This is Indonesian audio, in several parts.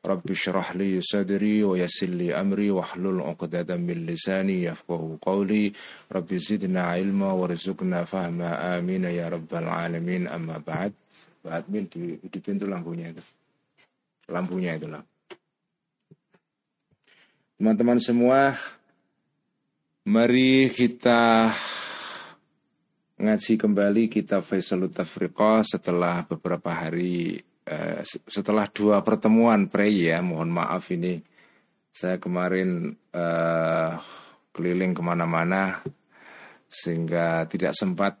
Rabbi syrah li sadri wa yassir li amri wa hlul uqdatan min lisani yafqahu qawli. Rabbi zidna ilma warzuqna fahma. Amin ya rabbal alamin. Amma ba'd. Ba'd min di, di pintu lampunya itu. Lampunya itu lah. Teman-teman semua mari kita ngaji kembali kitab Faisalut Tafriqah setelah beberapa hari Eh, setelah dua pertemuan prei ya, mohon maaf ini. Saya kemarin uh, keliling ke mana-mana sehingga tidak sempat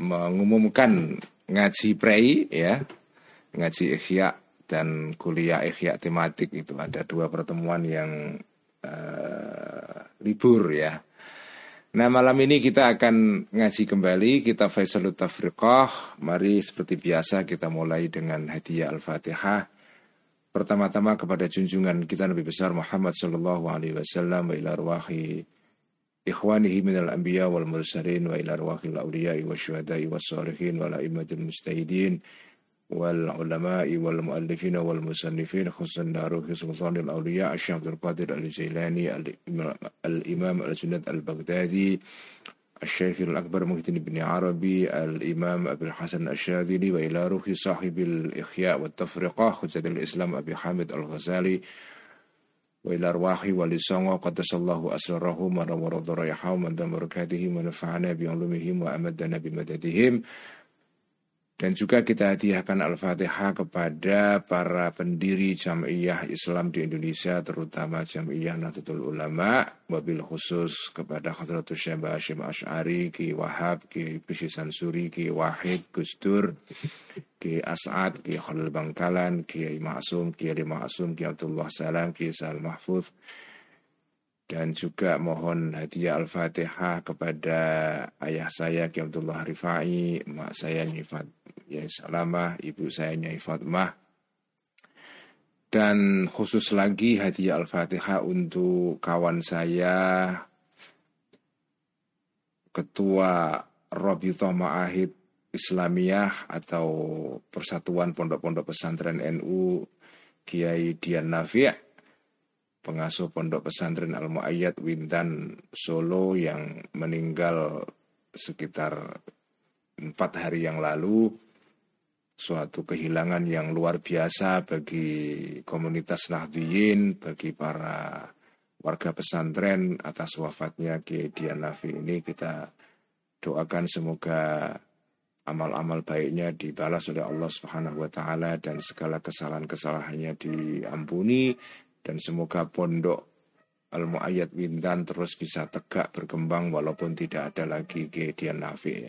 mengumumkan ngaji prei ya, ngaji ikhya dan kuliah ikhya tematik itu. Ada dua pertemuan yang uh, libur ya. Nah malam ini kita akan ngaji kembali kita Faisalut Tafriqah. Mari seperti biasa kita mulai dengan hadiah Al-Fatihah. Pertama-tama kepada junjungan kita Nabi besar Muhammad Sallallahu Alaihi Wasallam Wa ila arwahi ikhwanihi minal anbiya wal mursalin Wa ila arwahi al-awliyai wa syuhadai wa salihin Wa la mustahidin والعلماء والمؤلفين والمصنفين خصوصا روح سلطان الأولياء الشيخ عبد القادر الجيلاني الإمام الجند البغدادي الشيخ الأكبر محي بن عربي الإمام أبي الحسن الشاذلي وإلى روح صاحب الإخياء والتفرقة حجة الإسلام أبي حامد الغزالي وإلى أرواح ولسانه قدس الله أسرارهم ونور ضريحهم ودم بركاتهم ونفعنا بعلومهم وأمدنا بمددهم. Dan juga kita hadiahkan Al-Fatihah kepada para pendiri Jam'iyah Islam di Indonesia, terutama Jam'iyah Nahdlatul Ulama, wabil khusus kepada Khadratus Syekh Hashim Ash'ari, Ki Wahab, Ki Bisi Sansuri, Ki Wahid, Gusdur, Ki As'ad, Ki Khalil Bangkalan, Ki Ma'asum, Ki Ma'asum, Ki Abdullah Salam, Ki Sal Mahfuz, dan juga mohon hadiah Al-Fatihah kepada ayah saya Ki Abdullah Rifai, mak saya Nyifat Yai Salamah, ibu saya Nyai Fatmah. Dan khusus lagi hadiah Al-Fatihah untuk kawan saya Ketua Robito Ma'ahid Islamiyah atau Persatuan Pondok-Pondok Pesantren NU Kiai Dian Nafi' pengasuh pondok pesantren Al Muayyad Wintan Solo yang meninggal sekitar empat hari yang lalu suatu kehilangan yang luar biasa bagi komunitas Nahdiyin, bagi para warga pesantren atas wafatnya Ki Dian Nafi ini. Kita doakan semoga amal-amal baiknya dibalas oleh Allah Subhanahu wa taala dan segala kesalahan-kesalahannya diampuni. Dan semoga pondok Al-Mu'ayyad Windan terus bisa tegak berkembang walaupun tidak ada lagi kehadian nafi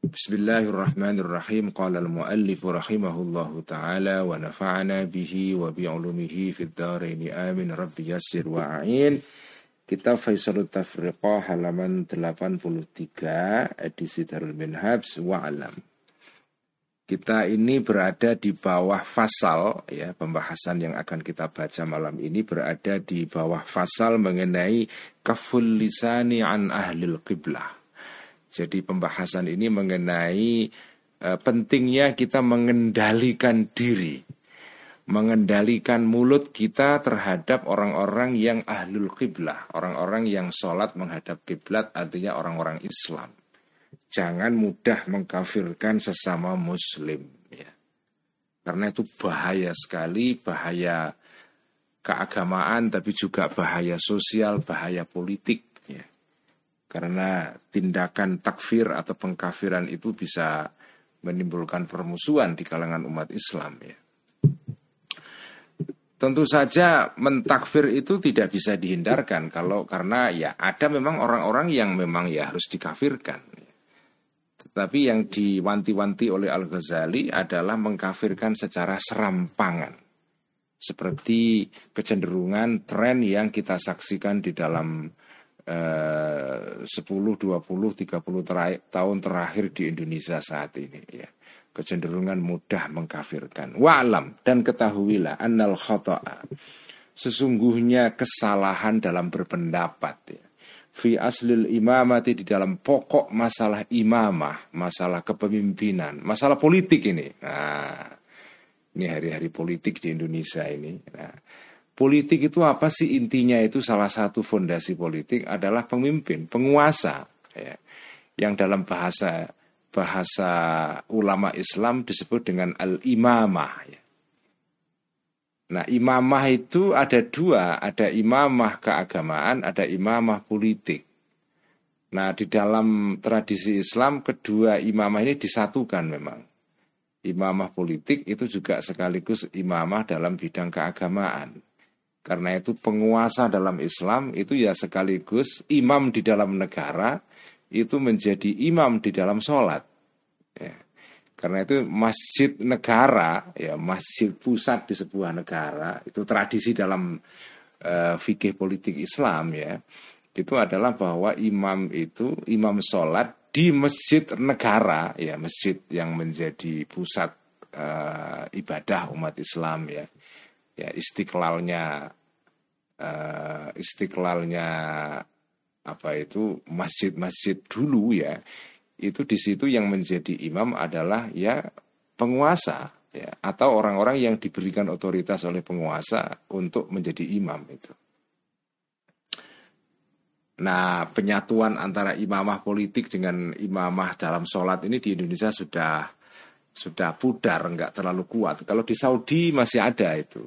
Bismillahirrahmanirrahim. Qala al-muallif rahimahullahu taala wa nafa'ana bihi wa bi'ulumihi fid dharain. Amin. Rabbi yassir wa a'in. Kitab Faisalut Tafriqah halaman 83 edisi Darul Minhaj wa alam. Kita ini berada di bawah fasal ya, pembahasan yang akan kita baca malam ini berada di bawah fasal mengenai kaful lisani an ahlil qiblah jadi pembahasan ini mengenai uh, pentingnya kita mengendalikan diri, mengendalikan mulut kita terhadap orang-orang yang ahlul kiblah, orang-orang yang sholat menghadap kiblat, artinya orang-orang Islam. Jangan mudah mengkafirkan sesama Muslim, ya. karena itu bahaya sekali, bahaya keagamaan, tapi juga bahaya sosial, bahaya politik karena tindakan takfir atau pengkafiran itu bisa menimbulkan permusuhan di kalangan umat Islam ya. tentu saja mentakfir itu tidak bisa dihindarkan kalau karena ya ada memang orang-orang yang memang ya harus dikafirkan. Tetapi yang diwanti-wanti oleh Al-Ghazali adalah mengkafirkan secara serampangan. Seperti kecenderungan tren yang kita saksikan di dalam 10, 20, 30 terakhir, tahun terakhir di Indonesia saat ini ya kecenderungan mudah mengkafirkan. Wa'lam dan ketahuilah annal khata'a. Sesungguhnya kesalahan dalam berpendapat ya. Fi aslil imamati di dalam pokok masalah imamah, masalah kepemimpinan, masalah politik ini. Nah, ini hari-hari politik di Indonesia ini. Nah, politik itu apa sih intinya itu salah satu fondasi politik adalah pemimpin, penguasa ya. Yang dalam bahasa bahasa ulama Islam disebut dengan al-imamah. Ya. Nah, imamah itu ada dua, ada imamah keagamaan, ada imamah politik. Nah, di dalam tradisi Islam kedua imamah ini disatukan memang. Imamah politik itu juga sekaligus imamah dalam bidang keagamaan. Karena itu penguasa dalam Islam itu ya sekaligus imam di dalam negara, itu menjadi imam di dalam sholat. Ya. Karena itu masjid negara, ya masjid pusat di sebuah negara itu tradisi dalam uh, fikih politik Islam ya itu adalah bahwa imam itu imam sholat di masjid negara ya masjid yang menjadi pusat uh, ibadah umat Islam ya ya istiqlalnya uh, istiqlalnya apa itu masjid-masjid dulu ya itu di situ yang menjadi imam adalah ya penguasa ya atau orang-orang yang diberikan otoritas oleh penguasa untuk menjadi imam itu. Nah, penyatuan antara imamah politik dengan imamah dalam sholat ini di Indonesia sudah sudah pudar, nggak terlalu kuat. Kalau di Saudi masih ada itu.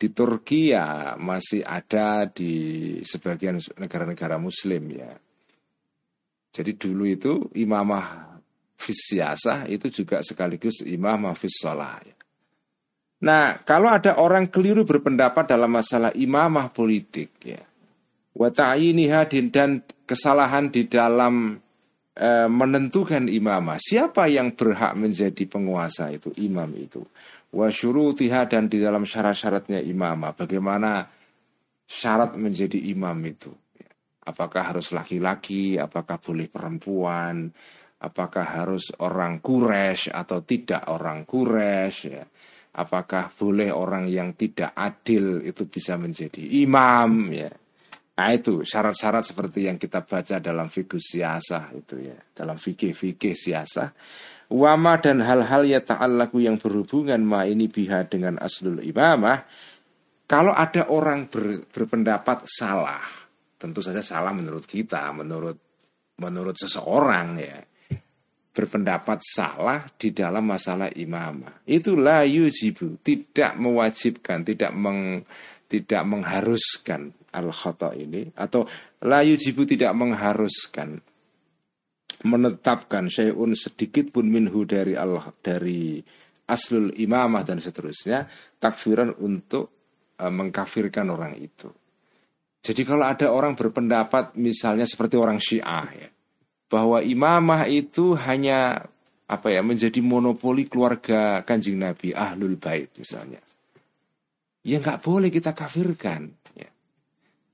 Di Turki ya masih ada di sebagian negara-negara Muslim ya. Jadi dulu itu imamah fisiasah itu juga sekaligus imamah fis ya. Nah, kalau ada orang keliru berpendapat dalam masalah imamah politik ya. Wa dan kesalahan di dalam e, menentukan imamah. Siapa yang berhak menjadi penguasa itu, imam itu. Wa syurutiha dan di dalam syarat-syaratnya imamah. Bagaimana syarat menjadi imam itu. Apakah harus laki-laki, apakah boleh perempuan, apakah harus orang kures atau tidak orang kures ya. Apakah boleh orang yang tidak adil itu bisa menjadi imam ya. Nah itu syarat-syarat seperti yang kita baca dalam fikih siasah itu ya, dalam fikih-fikih siasah. Wama dan hal-hal ya ta'allaku yang berhubungan ma ini biha dengan aslul imamah. Kalau ada orang ber, berpendapat salah, tentu saja salah menurut kita, menurut menurut seseorang ya berpendapat salah di dalam masalah imamah. Itulah yujibu, tidak mewajibkan, tidak meng, tidak mengharuskan al khata ini atau la yujibu tidak mengharuskan menetapkan syai'un sedikit pun minhu dari Allah dari aslul imamah dan seterusnya takfiran untuk uh, mengkafirkan orang itu. Jadi kalau ada orang berpendapat misalnya seperti orang Syiah ya, bahwa imamah itu hanya apa ya menjadi monopoli keluarga kanjeng Nabi ahlul bait misalnya, ya nggak boleh kita kafirkan. Ya.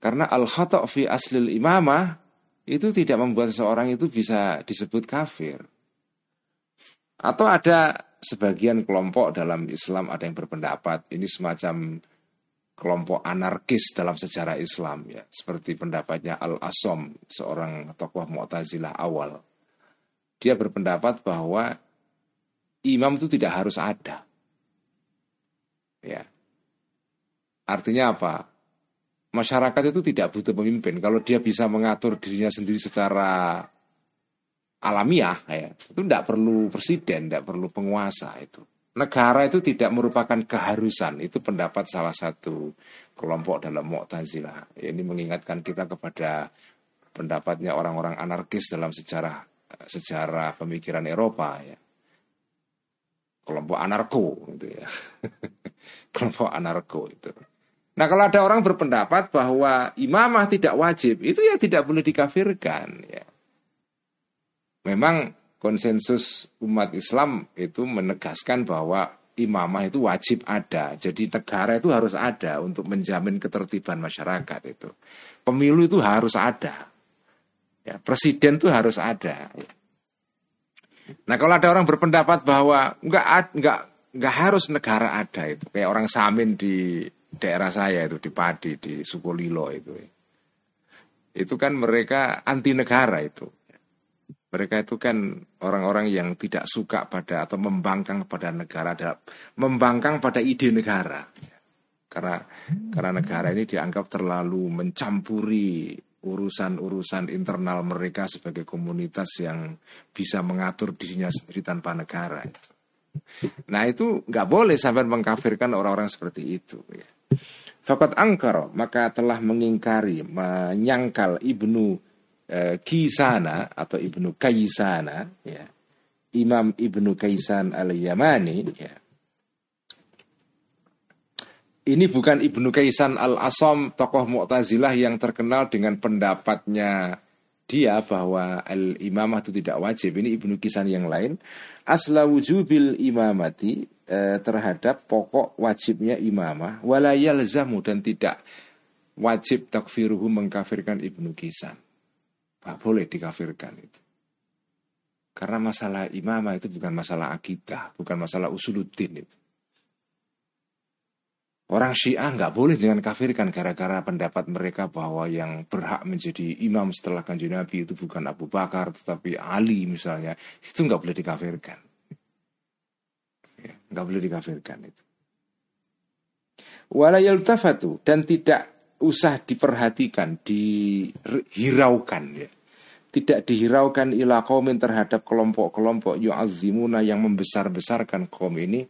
Karena al khata fi aslil imamah itu tidak membuat seseorang itu bisa disebut kafir. Atau ada sebagian kelompok dalam Islam ada yang berpendapat ini semacam kelompok anarkis dalam sejarah Islam ya. Seperti pendapatnya Al Asom seorang tokoh Mu'tazilah awal. Dia berpendapat bahwa imam itu tidak harus ada. Ya. Artinya apa masyarakat itu tidak butuh pemimpin kalau dia bisa mengatur dirinya sendiri secara alamiah ya itu tidak perlu presiden tidak perlu penguasa itu negara itu tidak merupakan keharusan. Itu pendapat salah satu kelompok dalam Mu'tazilah. Ini mengingatkan kita kepada pendapatnya orang-orang anarkis dalam sejarah sejarah pemikiran Eropa ya. Kelompok anarko gitu ya. kelompok anarko itu. Nah kalau ada orang berpendapat bahwa imamah tidak wajib, itu ya tidak boleh dikafirkan. Ya. Memang konsensus umat Islam itu menegaskan bahwa imamah itu wajib ada. Jadi negara itu harus ada untuk menjamin ketertiban masyarakat itu. Pemilu itu harus ada. Ya, presiden itu harus ada. Nah kalau ada orang berpendapat bahwa enggak enggak enggak harus negara ada itu kayak orang Samin di daerah saya itu di Padi di Sukolilo itu. Itu kan mereka anti negara itu. Mereka itu kan orang-orang yang tidak suka pada atau membangkang pada negara, membangkang pada ide negara. Karena karena negara ini dianggap terlalu mencampuri urusan-urusan internal mereka sebagai komunitas yang bisa mengatur dirinya sendiri tanpa negara. Nah itu nggak boleh sampai mengkafirkan orang-orang seperti itu. Ya. Fakat angkar maka telah mengingkari, menyangkal ibnu Eh, Kisana atau Ibnu Kaisana ya. Imam Ibnu Kaisan al-Yamani ya. Ini bukan Ibnu Kaisan al-Asom tokoh Mu'tazilah yang terkenal dengan pendapatnya dia bahwa al-imamah itu tidak wajib. Ini Ibnu Kisan yang lain. Asla wujubil imamati eh, terhadap pokok wajibnya imamah walayal zamu dan tidak wajib takfiruhu mengkafirkan Ibnu Kisan. Tak boleh dikafirkan itu. Karena masalah imamah itu bukan masalah akidah, bukan masalah usuluddin itu. Orang Syiah nggak boleh dengan kafirkan gara-gara pendapat mereka bahwa yang berhak menjadi imam setelah kanjeng Nabi itu bukan Abu Bakar tetapi Ali misalnya itu nggak boleh dikafirkan. Nggak boleh dikafirkan itu. Walayal tafatu dan tidak usah diperhatikan, dihiraukan ya tidak dihiraukan ila kaumin terhadap kelompok-kelompok yu'azzimuna yang membesar-besarkan kaum ini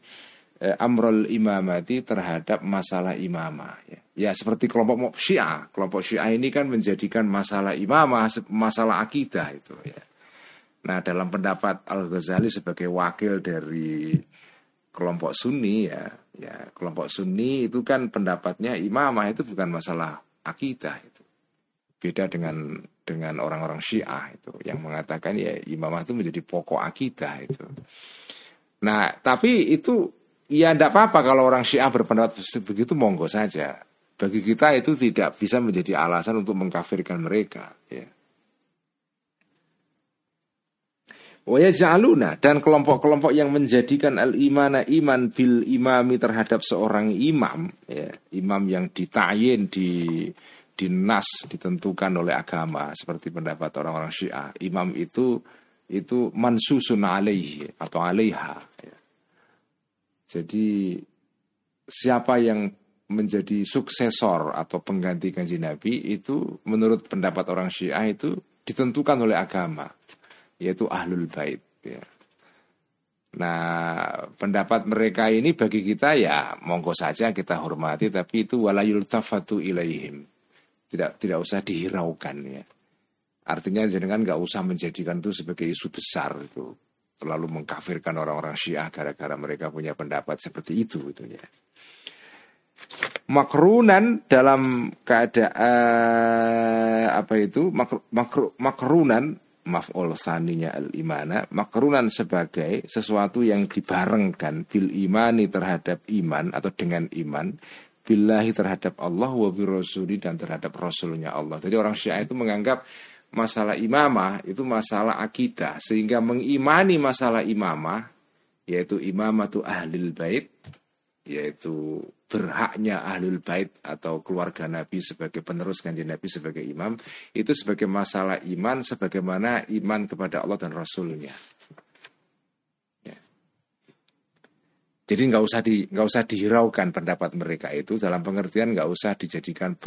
eh, amrul imamati terhadap masalah imamah ya. ya seperti kelompok Syiah kelompok Syiah ini kan menjadikan masalah imamah masalah akidah itu ya nah dalam pendapat Al Ghazali sebagai wakil dari kelompok Sunni ya ya kelompok Sunni itu kan pendapatnya imamah itu bukan masalah akidah itu beda dengan dengan orang-orang Syiah itu yang mengatakan ya imamah itu menjadi pokok akidah itu. Nah, tapi itu ya tidak apa-apa kalau orang Syiah berpendapat begitu monggo saja. Bagi kita itu tidak bisa menjadi alasan untuk mengkafirkan mereka. Ya. Wayaj'aluna dan kelompok-kelompok yang menjadikan al-imana iman bil imami terhadap seorang imam, ya, imam yang ditayin di dinas ditentukan oleh agama seperti pendapat orang-orang Syiah. Imam itu itu mansusun alaihi atau alaiha. Ya. Jadi siapa yang menjadi suksesor atau pengganti kanji Nabi itu menurut pendapat orang Syiah itu ditentukan oleh agama yaitu ahlul bait ya. Nah, pendapat mereka ini bagi kita ya monggo saja kita hormati tapi itu walayul tafatu ilaihim tidak tidak usah dihiraukan ya. Artinya jenengan nggak usah menjadikan itu sebagai isu besar itu terlalu mengkafirkan orang-orang Syiah gara-gara mereka punya pendapat seperti itu gitu ya. Makrunan dalam keadaan apa itu makru, makru, makrunan maf'ul saninya al imana makrunan sebagai sesuatu yang dibarengkan bil imani terhadap iman atau dengan iman billahi terhadap Allah wa birasuli dan terhadap rasulnya Allah. Jadi orang Syiah itu menganggap masalah imamah itu masalah akidah sehingga mengimani masalah imamah yaitu imamatu ahlil bait yaitu berhaknya ahlul bait atau keluarga Nabi sebagai penerus kanjeng Nabi sebagai imam itu sebagai masalah iman sebagaimana iman kepada Allah dan Rasulnya. Jadi nggak usah di nggak usah dihiraukan pendapat mereka itu dalam pengertian nggak usah dijadikan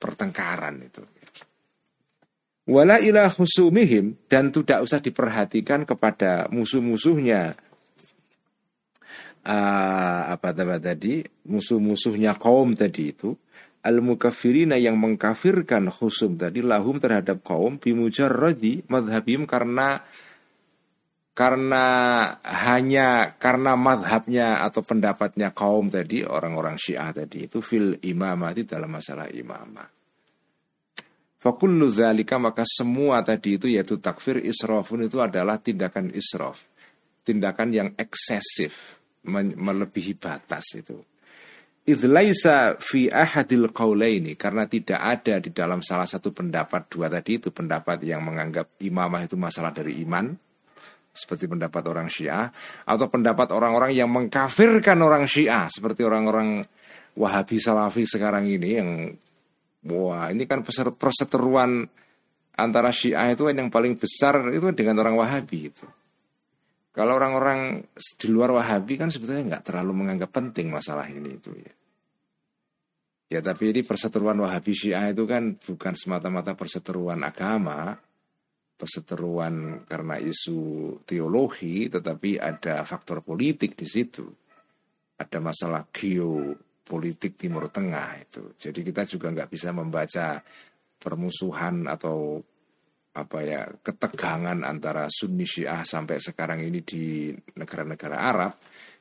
pertengkaran itu. Wala ila khusumihim dan tidak usah diperhatikan kepada musuh-musuhnya uh, apa tadi musuh-musuhnya kaum tadi itu al mukafirina yang mengkafirkan khusum tadi lahum terhadap kaum bimujarradi madhabim karena karena hanya karena madhabnya atau pendapatnya kaum tadi orang-orang Syiah tadi itu fil imamati dalam masalah imamah. Fakullu zalika maka semua tadi itu yaitu takfir israfun itu adalah tindakan israf. Tindakan yang eksesif, melebihi batas itu. Idlaisa fi ahadil qawlaini karena tidak ada di dalam salah satu pendapat dua tadi itu pendapat yang menganggap imamah itu masalah dari iman seperti pendapat orang Syiah atau pendapat orang-orang yang mengkafirkan orang Syiah seperti orang-orang Wahabi Salafi sekarang ini yang Wah, ini kan perseteruan antara Syiah itu yang paling besar itu dengan orang Wahabi itu. Kalau orang-orang di luar Wahabi kan sebetulnya nggak terlalu menganggap penting masalah ini itu ya. Ya tapi ini perseteruan Wahabi Syiah itu kan bukan semata-mata perseteruan agama, perseteruan karena isu teologi, tetapi ada faktor politik di situ. Ada masalah geo politik Timur Tengah itu. Jadi kita juga nggak bisa membaca permusuhan atau apa ya ketegangan antara Sunni Syiah sampai sekarang ini di negara-negara Arab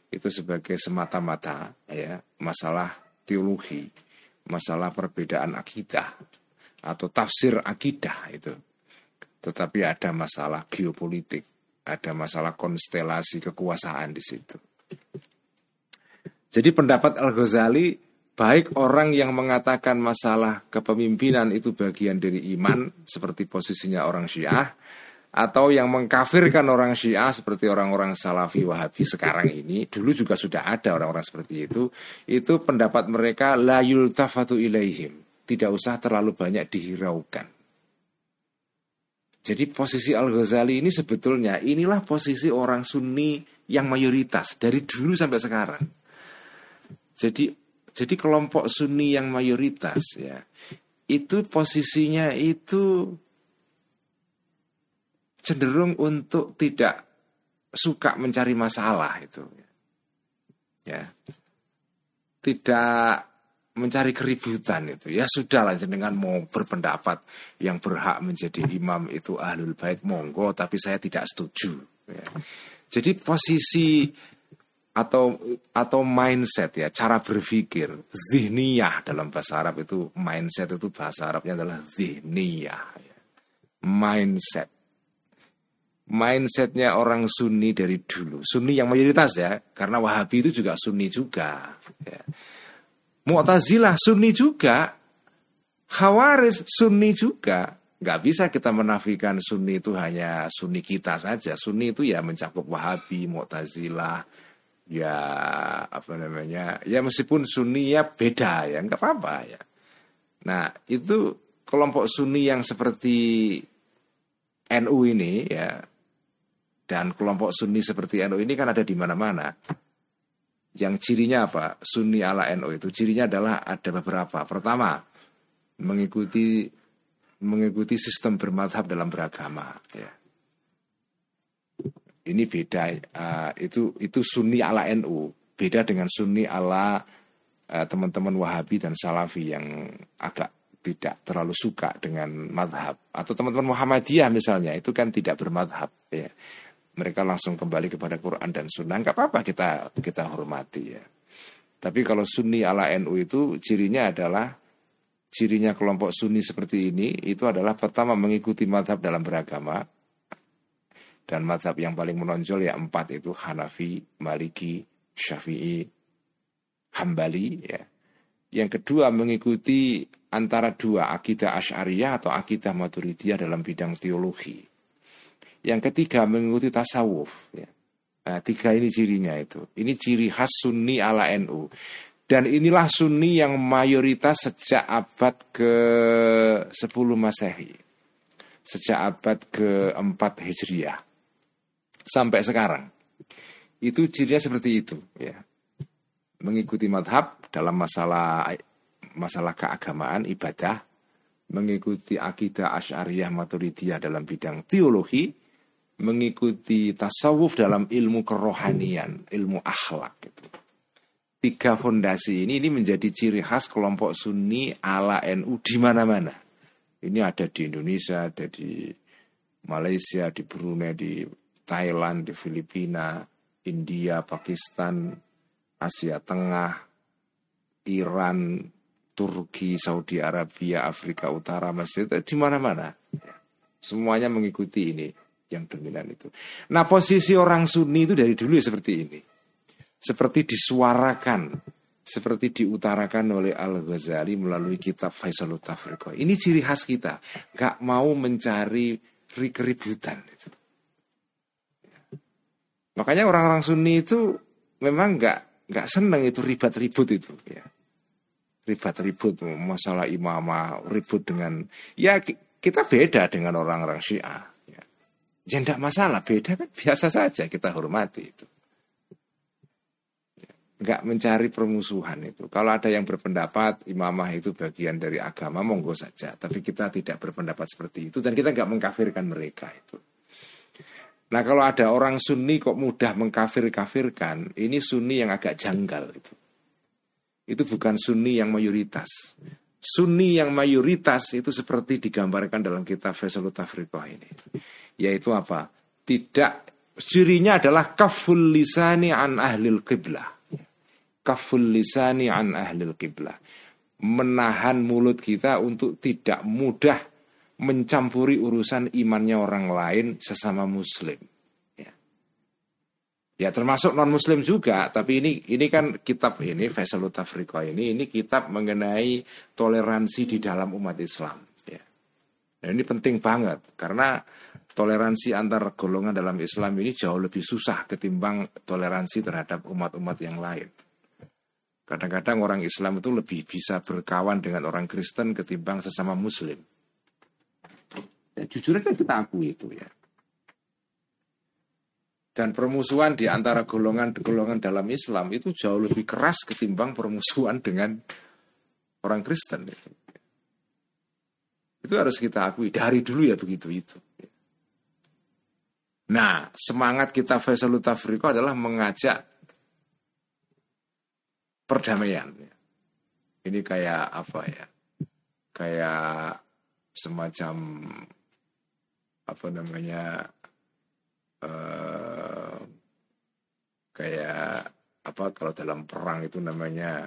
itu sebagai semata-mata ya masalah teologi, masalah perbedaan akidah atau tafsir akidah itu. Tetapi ada masalah geopolitik, ada masalah konstelasi kekuasaan di situ. Jadi pendapat Al-Ghazali baik orang yang mengatakan masalah kepemimpinan itu bagian dari iman seperti posisinya orang Syiah atau yang mengkafirkan orang Syiah seperti orang-orang Salafi Wahabi sekarang ini dulu juga sudah ada orang-orang seperti itu itu pendapat mereka la yultafatu ilaihim. Tidak usah terlalu banyak dihiraukan. Jadi posisi Al-Ghazali ini sebetulnya inilah posisi orang Sunni yang mayoritas dari dulu sampai sekarang. Jadi jadi kelompok Sunni yang mayoritas ya itu posisinya itu cenderung untuk tidak suka mencari masalah itu ya. Tidak mencari keributan itu. Ya sudah lah dengan mau berpendapat yang berhak menjadi imam itu ahlul bait monggo tapi saya tidak setuju ya. jadi posisi atau atau mindset ya cara berpikir. Zihniyah dalam bahasa Arab itu mindset itu bahasa Arabnya adalah zihniyah ya. mindset. Mindsetnya orang Sunni dari dulu. Sunni yang mayoritas ya karena Wahabi itu juga Sunni juga ya. Mu'tazilah Sunni juga. Khawaris Sunni juga. Nggak bisa kita menafikan Sunni itu hanya Sunni kita saja. Sunni itu ya mencakup Wahabi Mu'tazilah ya apa namanya? Ya meskipun Sunni ya beda ya nggak apa-apa ya. Nah itu kelompok Sunni yang seperti NU ini ya dan kelompok Sunni seperti NU ini kan ada di mana-mana. Yang cirinya apa? Sunni ala NU itu cirinya adalah ada beberapa. Pertama mengikuti mengikuti sistem bermadhab dalam beragama ya ini beda uh, itu itu Sunni ala NU beda dengan Sunni ala uh, teman-teman Wahabi dan Salafi yang agak tidak terlalu suka dengan madhab. Atau teman-teman Muhammadiyah misalnya itu kan tidak bermadhab ya. Mereka langsung kembali kepada Quran dan Sunnah. Nggak apa-apa kita kita hormati ya. Tapi kalau Sunni ala NU itu cirinya adalah cirinya kelompok Sunni seperti ini itu adalah pertama mengikuti madhab dalam beragama dan madhab yang paling menonjol ya empat itu Hanafi, Maliki, Syafi'i, Hambali ya. Yang kedua mengikuti antara dua akidah Asy'ariyah atau akidah Maturidiyah dalam bidang teologi. Yang ketiga mengikuti tasawuf ya. Nah, tiga ini cirinya itu. Ini ciri khas Sunni ala NU. Dan inilah Sunni yang mayoritas sejak abad ke-10 Masehi. Sejak abad ke-4 Hijriah sampai sekarang. Itu cirinya seperti itu, ya. Mengikuti madhab dalam masalah masalah keagamaan ibadah, mengikuti akidah asyariyah maturidiyah dalam bidang teologi, mengikuti tasawuf dalam ilmu kerohanian, ilmu akhlak gitu. Tiga fondasi ini ini menjadi ciri khas kelompok Sunni ala NU di mana-mana. Ini ada di Indonesia, ada di Malaysia, di Brunei, di Thailand, di Filipina, India, Pakistan, Asia Tengah, Iran, Turki, Saudi Arabia, Afrika Utara, masih di mana-mana. Semuanya mengikuti ini yang dominan itu. Nah posisi orang Sunni itu dari dulu seperti ini. Seperti disuarakan, seperti diutarakan oleh Al-Ghazali melalui kitab Faisalut Tafriqah. Ini ciri khas kita. Gak mau mencari keributan. Itu. Makanya orang-orang Sunni itu memang gak, gak seneng itu ribat-ribut itu. Ya. Ribat-ribut masalah imamah, ribut dengan... Ya kita beda dengan orang-orang Syiah. Ya, ya masalah, beda kan biasa saja kita hormati itu. Enggak mencari permusuhan itu. Kalau ada yang berpendapat imamah itu bagian dari agama, monggo saja. Tapi kita tidak berpendapat seperti itu dan kita enggak mengkafirkan mereka itu. Nah kalau ada orang sunni kok mudah mengkafir-kafirkan, ini sunni yang agak janggal itu. Itu bukan sunni yang mayoritas. Sunni yang mayoritas itu seperti digambarkan dalam kitab Faisalut Tafriqah ini. Yaitu apa? Tidak cirinya adalah kaful lisani an ahlil qiblah. Kaful lisani an ahlil qiblah. Menahan mulut kita untuk tidak mudah mencampuri urusan imannya orang lain sesama muslim. Ya termasuk non muslim juga, tapi ini ini kan kitab ini Faisalut Tafriqah ini ini kitab mengenai toleransi di dalam umat Islam. Ya. Dan ini penting banget karena toleransi antar golongan dalam Islam ini jauh lebih susah ketimbang toleransi terhadap umat-umat yang lain. Kadang-kadang orang Islam itu lebih bisa berkawan dengan orang Kristen ketimbang sesama Muslim. Ya, jujur aja kita akui itu ya dan permusuhan di antara golongan-golongan dalam Islam itu jauh lebih keras ketimbang permusuhan dengan orang Kristen itu. Itu harus kita akui dari dulu ya begitu itu. Nah, semangat kita Faisalut Tafriqo adalah mengajak perdamaian. Ini kayak apa ya? Kayak semacam apa namanya uh, kayak apa kalau dalam perang itu namanya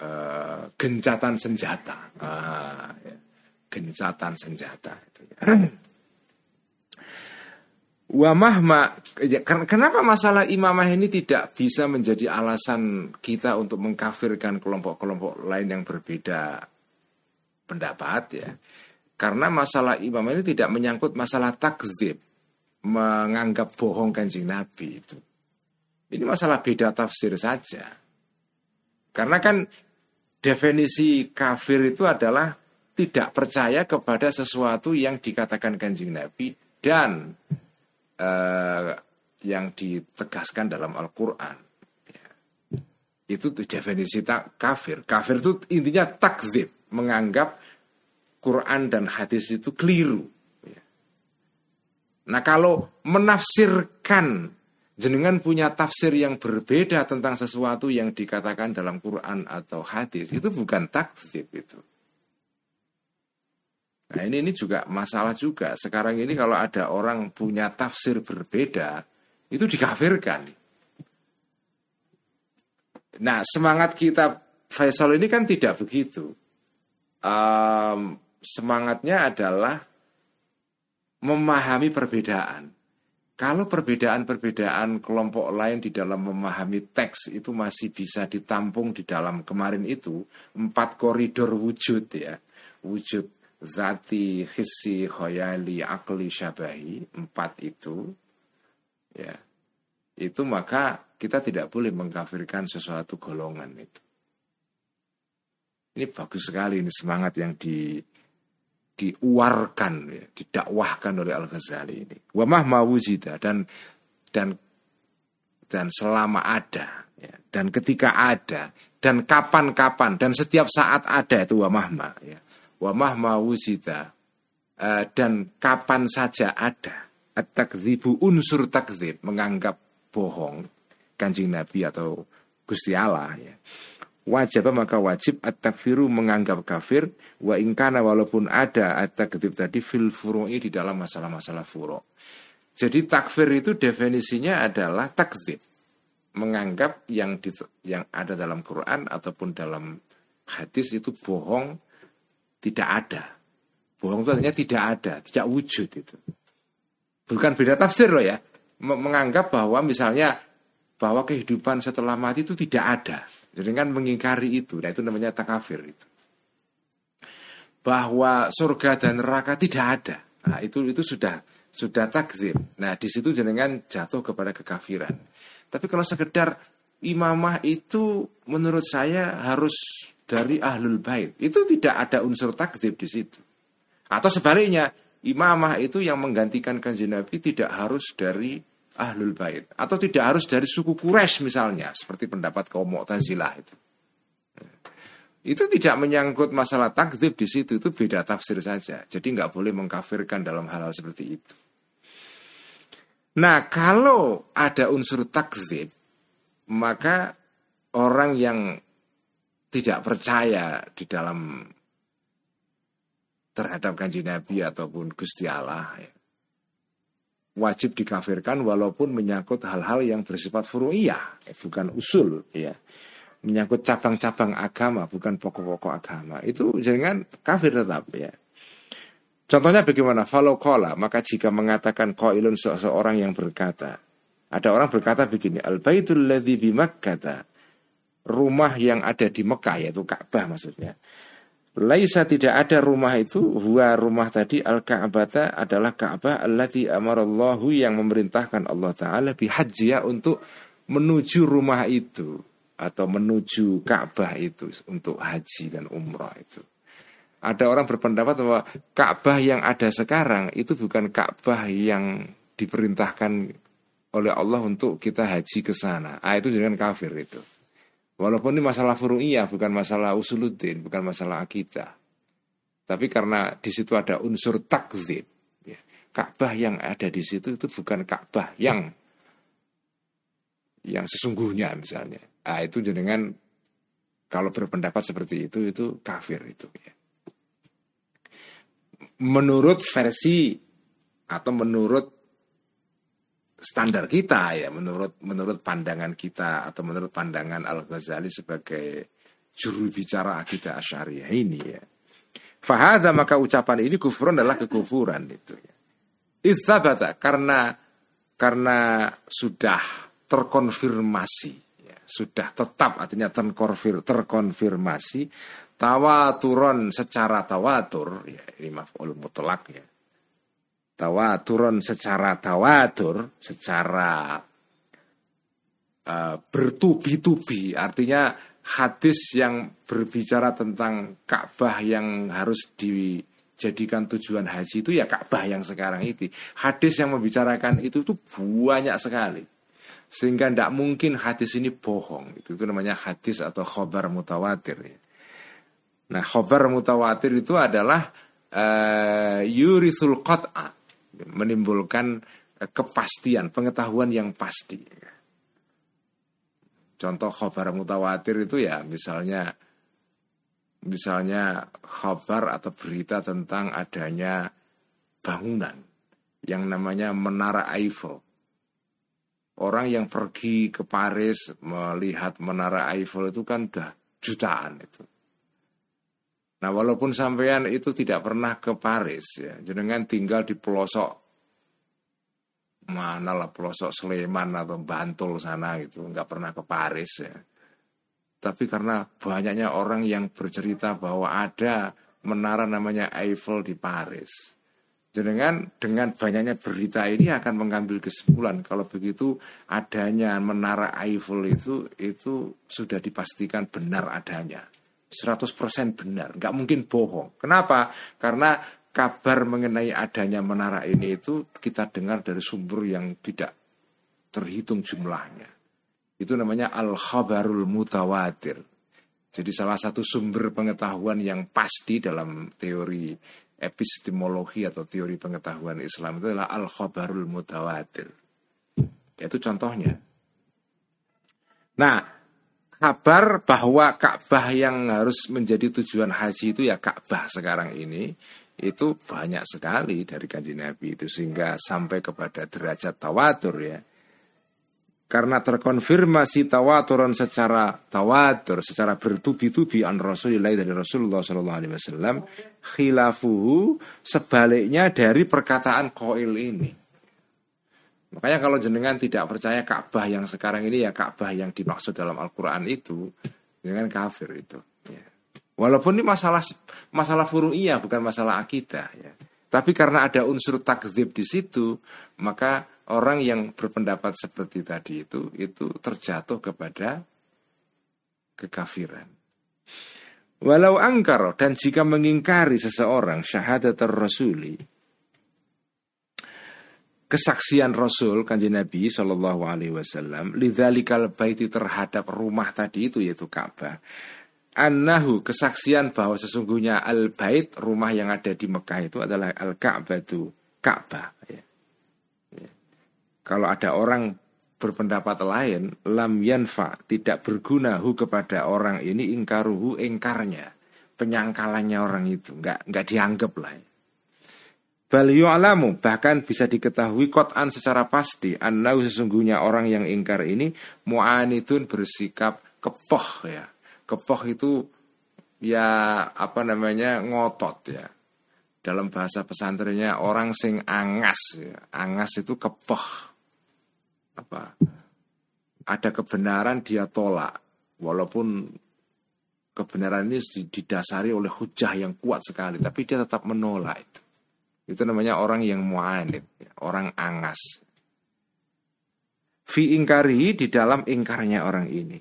uh, gencatan senjata, ah, ya. gencatan senjata itu. Ya. Wamahma, ya, kenapa masalah imamah ini tidak bisa menjadi alasan kita untuk mengkafirkan kelompok-kelompok lain yang berbeda pendapat ya? Karena masalah imamah ini tidak menyangkut masalah takzib menganggap bohong kanjeng Nabi itu. Ini masalah beda tafsir saja. Karena kan definisi kafir itu adalah tidak percaya kepada sesuatu yang dikatakan kanjeng Nabi dan uh, yang ditegaskan dalam Al-Quran. Ya. Itu definisi tak kafir. Kafir itu intinya takzib, menganggap Quran dan hadis itu keliru. Nah kalau menafsirkan jenengan punya tafsir yang berbeda tentang sesuatu yang dikatakan dalam Quran atau hadis itu bukan takzib itu. Nah ini ini juga masalah juga. Sekarang ini kalau ada orang punya tafsir berbeda itu dikafirkan. Nah semangat kita Faisal ini kan tidak begitu. Um, semangatnya adalah memahami perbedaan. Kalau perbedaan-perbedaan kelompok lain di dalam memahami teks itu masih bisa ditampung di dalam kemarin itu empat koridor wujud ya, wujud zati, hissi, khoyali, akli, syabahi, empat itu, ya, itu maka kita tidak boleh mengkafirkan sesuatu golongan itu. Ini bagus sekali ini semangat yang di diuarkan, ya, didakwahkan oleh Al Ghazali ini. Wa mahma dan dan dan selama ada ya, dan ketika ada dan kapan-kapan dan setiap saat ada itu wa mahma ya. Uh, dan kapan saja ada at-takdzibu unsur takdzib menganggap bohong kanjeng Nabi atau Gusti Allah ya wajib maka wajib at-takfiru menganggap kafir wa ingkana walaupun ada at-takdzib tadi fil furu'i di dalam masalah-masalah furu'. Jadi takfir itu definisinya adalah takzib. Menganggap yang di, yang ada dalam Quran ataupun dalam hadis itu bohong, tidak ada. Bohong itu artinya tidak ada, tidak wujud itu. Bukan beda tafsir loh ya. Menganggap bahwa misalnya bahwa kehidupan setelah mati itu tidak ada. Jadi kan mengingkari itu. Nah itu namanya takafir itu. Bahwa surga dan neraka tidak ada. Nah, itu itu sudah sudah takzim. Nah, di situ jenengan jatuh kepada kekafiran. Tapi kalau sekedar imamah itu menurut saya harus dari ahlul bait. Itu tidak ada unsur takzim di situ. Atau sebaliknya, imamah itu yang menggantikan kanjeng Nabi tidak harus dari ahlul bait atau tidak harus dari suku Quraisy misalnya, seperti pendapat kaum Mu'tazilah itu. Itu tidak menyangkut masalah takdib di situ, itu beda tafsir saja. Jadi nggak boleh mengkafirkan dalam hal-hal seperti itu. Nah, kalau ada unsur takzib, maka orang yang tidak percaya di dalam terhadap kanji Nabi ataupun Gusti Allah ya, wajib dikafirkan walaupun menyangkut hal-hal yang bersifat furu'iyah, bukan usul ya. Menyangkut cabang-cabang agama, bukan pokok-pokok agama. Itu jangan kafir tetap ya. Contohnya bagaimana? Follow kola, maka jika mengatakan qailun seseorang yang berkata, ada orang berkata begini, al baitul ladzi bi kata rumah yang ada di Mekah yaitu Ka'bah maksudnya. Laisa tidak ada rumah itu, huwa rumah tadi al Ka'bata adalah Ka'bah allati amarallahu yang memerintahkan Allah taala bihajjiyah untuk menuju rumah itu atau menuju Ka'bah itu untuk haji dan umrah itu ada orang berpendapat bahwa Ka'bah yang ada sekarang itu bukan Ka'bah yang diperintahkan oleh Allah untuk kita haji ke sana. Ah itu dengan kafir itu. Walaupun ini masalah furu'iyah, bukan masalah usuluddin, bukan masalah akidah. Tapi karena di situ ada unsur takzib. Ya. Ka'bah yang ada di situ itu bukan Ka'bah yang yang sesungguhnya misalnya. Ah itu dengan kalau berpendapat seperti itu itu kafir itu ya menurut versi atau menurut standar kita ya menurut menurut pandangan kita atau menurut pandangan Al Ghazali sebagai juru bicara kita Asyariah ini ya. Fahada maka ucapan ini kufurun adalah kekufuran itu ya. Ithabata karena karena sudah terkonfirmasi ya, sudah tetap artinya terkonfir, terkonfirmasi tawaturon secara tawatur ya ini maf'ul mutlak ya tawaturon secara tawatur secara uh, bertubi-tubi. Artinya hadis yang berbicara tentang Ka'bah yang harus dijadikan tujuan haji itu ya Ka'bah yang sekarang itu hadis yang membicarakan itu tuh banyak sekali. Sehingga tidak mungkin hadis ini bohong itu itu namanya hadis atau khobar mutawatir ya. Nah, khobar mutawatir itu adalah uh, yurithul qat'a, menimbulkan uh, kepastian, pengetahuan yang pasti. Contoh khobar mutawatir itu ya misalnya misalnya khobar atau berita tentang adanya bangunan yang namanya Menara Eiffel. Orang yang pergi ke Paris melihat Menara Eiffel itu kan udah jutaan itu. Nah walaupun sampean itu tidak pernah ke Paris ya, jenengan tinggal di pelosok mana lah pelosok Sleman atau Bantul sana gitu, nggak pernah ke Paris ya. Tapi karena banyaknya orang yang bercerita bahwa ada menara namanya Eiffel di Paris. Jenengan dengan banyaknya berita ini akan mengambil kesimpulan kalau begitu adanya menara Eiffel itu itu sudah dipastikan benar adanya. 100% benar, nggak mungkin bohong. Kenapa? Karena kabar mengenai adanya menara ini itu kita dengar dari sumber yang tidak terhitung jumlahnya. Itu namanya al-khabarul mutawatir. Jadi salah satu sumber pengetahuan yang pasti dalam teori epistemologi atau teori pengetahuan Islam itu adalah al-khabarul mutawatir. Itu contohnya. Nah, kabar bahwa Ka'bah yang harus menjadi tujuan haji itu ya Ka'bah sekarang ini itu banyak sekali dari kanji Nabi itu sehingga sampai kepada derajat tawatur ya. Karena terkonfirmasi tawaturan secara tawatur, secara bertubi-tubi an Rasulullah dari Rasulullah Shallallahu Alaihi Wasallam, khilafuhu sebaliknya dari perkataan koil ini. Makanya kalau jenengan tidak percaya Ka'bah yang sekarang ini ya Ka'bah yang dimaksud dalam Al-Quran itu, dengan kafir itu. Ya. Walaupun ini masalah masalah furu'iyah bukan masalah akidah ya. Tapi karena ada unsur takzib di situ, maka orang yang berpendapat seperti tadi itu itu terjatuh kepada kekafiran. Walau angkar dan jika mengingkari seseorang syahadat rasuli kesaksian Rasul kanjeng Nabi Shallallahu Alaihi Wasallam lidzalikal baiti terhadap rumah tadi itu yaitu Ka'bah Annahu kesaksian bahwa sesungguhnya al bait rumah yang ada di Mekah itu adalah al Ka'bah itu Ka'bah. Ya. Ya. Kalau ada orang berpendapat lain, lam yanfa tidak berguna hu kepada orang ini ingkaruhu ingkarnya, penyangkalannya orang itu nggak nggak dianggap lah. Ya. Bal alamu bahkan bisa diketahui kotan secara pasti annau sesungguhnya orang yang ingkar ini mu'anidun bersikap kepoh ya Kepoh itu ya apa namanya ngotot ya. Dalam bahasa pesantrennya orang sing angas ya. Angas itu kepoh. Apa? Ada kebenaran dia tolak walaupun kebenaran ini didasari oleh hujah yang kuat sekali tapi dia tetap menolak itu. Itu namanya orang yang mu'anid, ya. orang angas. Fi ingkari di dalam ingkarnya orang ini.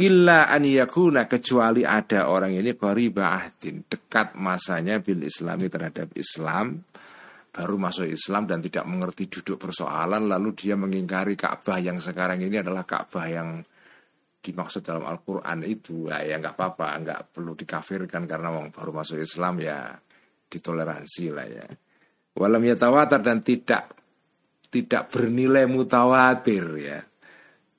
Illa an yakuna kecuali ada orang ini qariba ahdin dekat masanya bil islami terhadap Islam baru masuk Islam dan tidak mengerti duduk persoalan lalu dia mengingkari Ka'bah yang sekarang ini adalah Ka'bah yang dimaksud dalam Al-Quran itu ya, ya nggak apa-apa nggak perlu dikafirkan karena baru masuk Islam ya ditoleransi lah ya. Walam yatawatar dan tidak tidak bernilai mutawatir ya.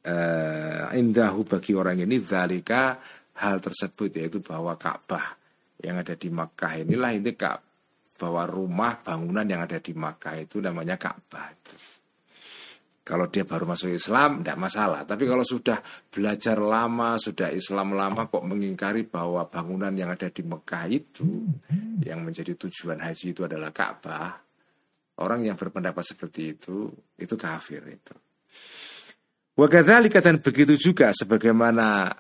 Uh, indahu bagi orang ini zalika hal tersebut yaitu bahwa Ka'bah yang ada di Makkah inilah ini Ka'bah bahwa rumah bangunan yang ada di Makkah itu namanya Ka'bah Kalau dia baru masuk Islam tidak masalah, tapi kalau sudah belajar lama, sudah Islam lama kok mengingkari bahwa bangunan yang ada di Mekah itu yang menjadi tujuan haji itu adalah Ka'bah, orang yang berpendapat seperti itu itu kafir itu. Wakadzalika dan begitu juga sebagaimana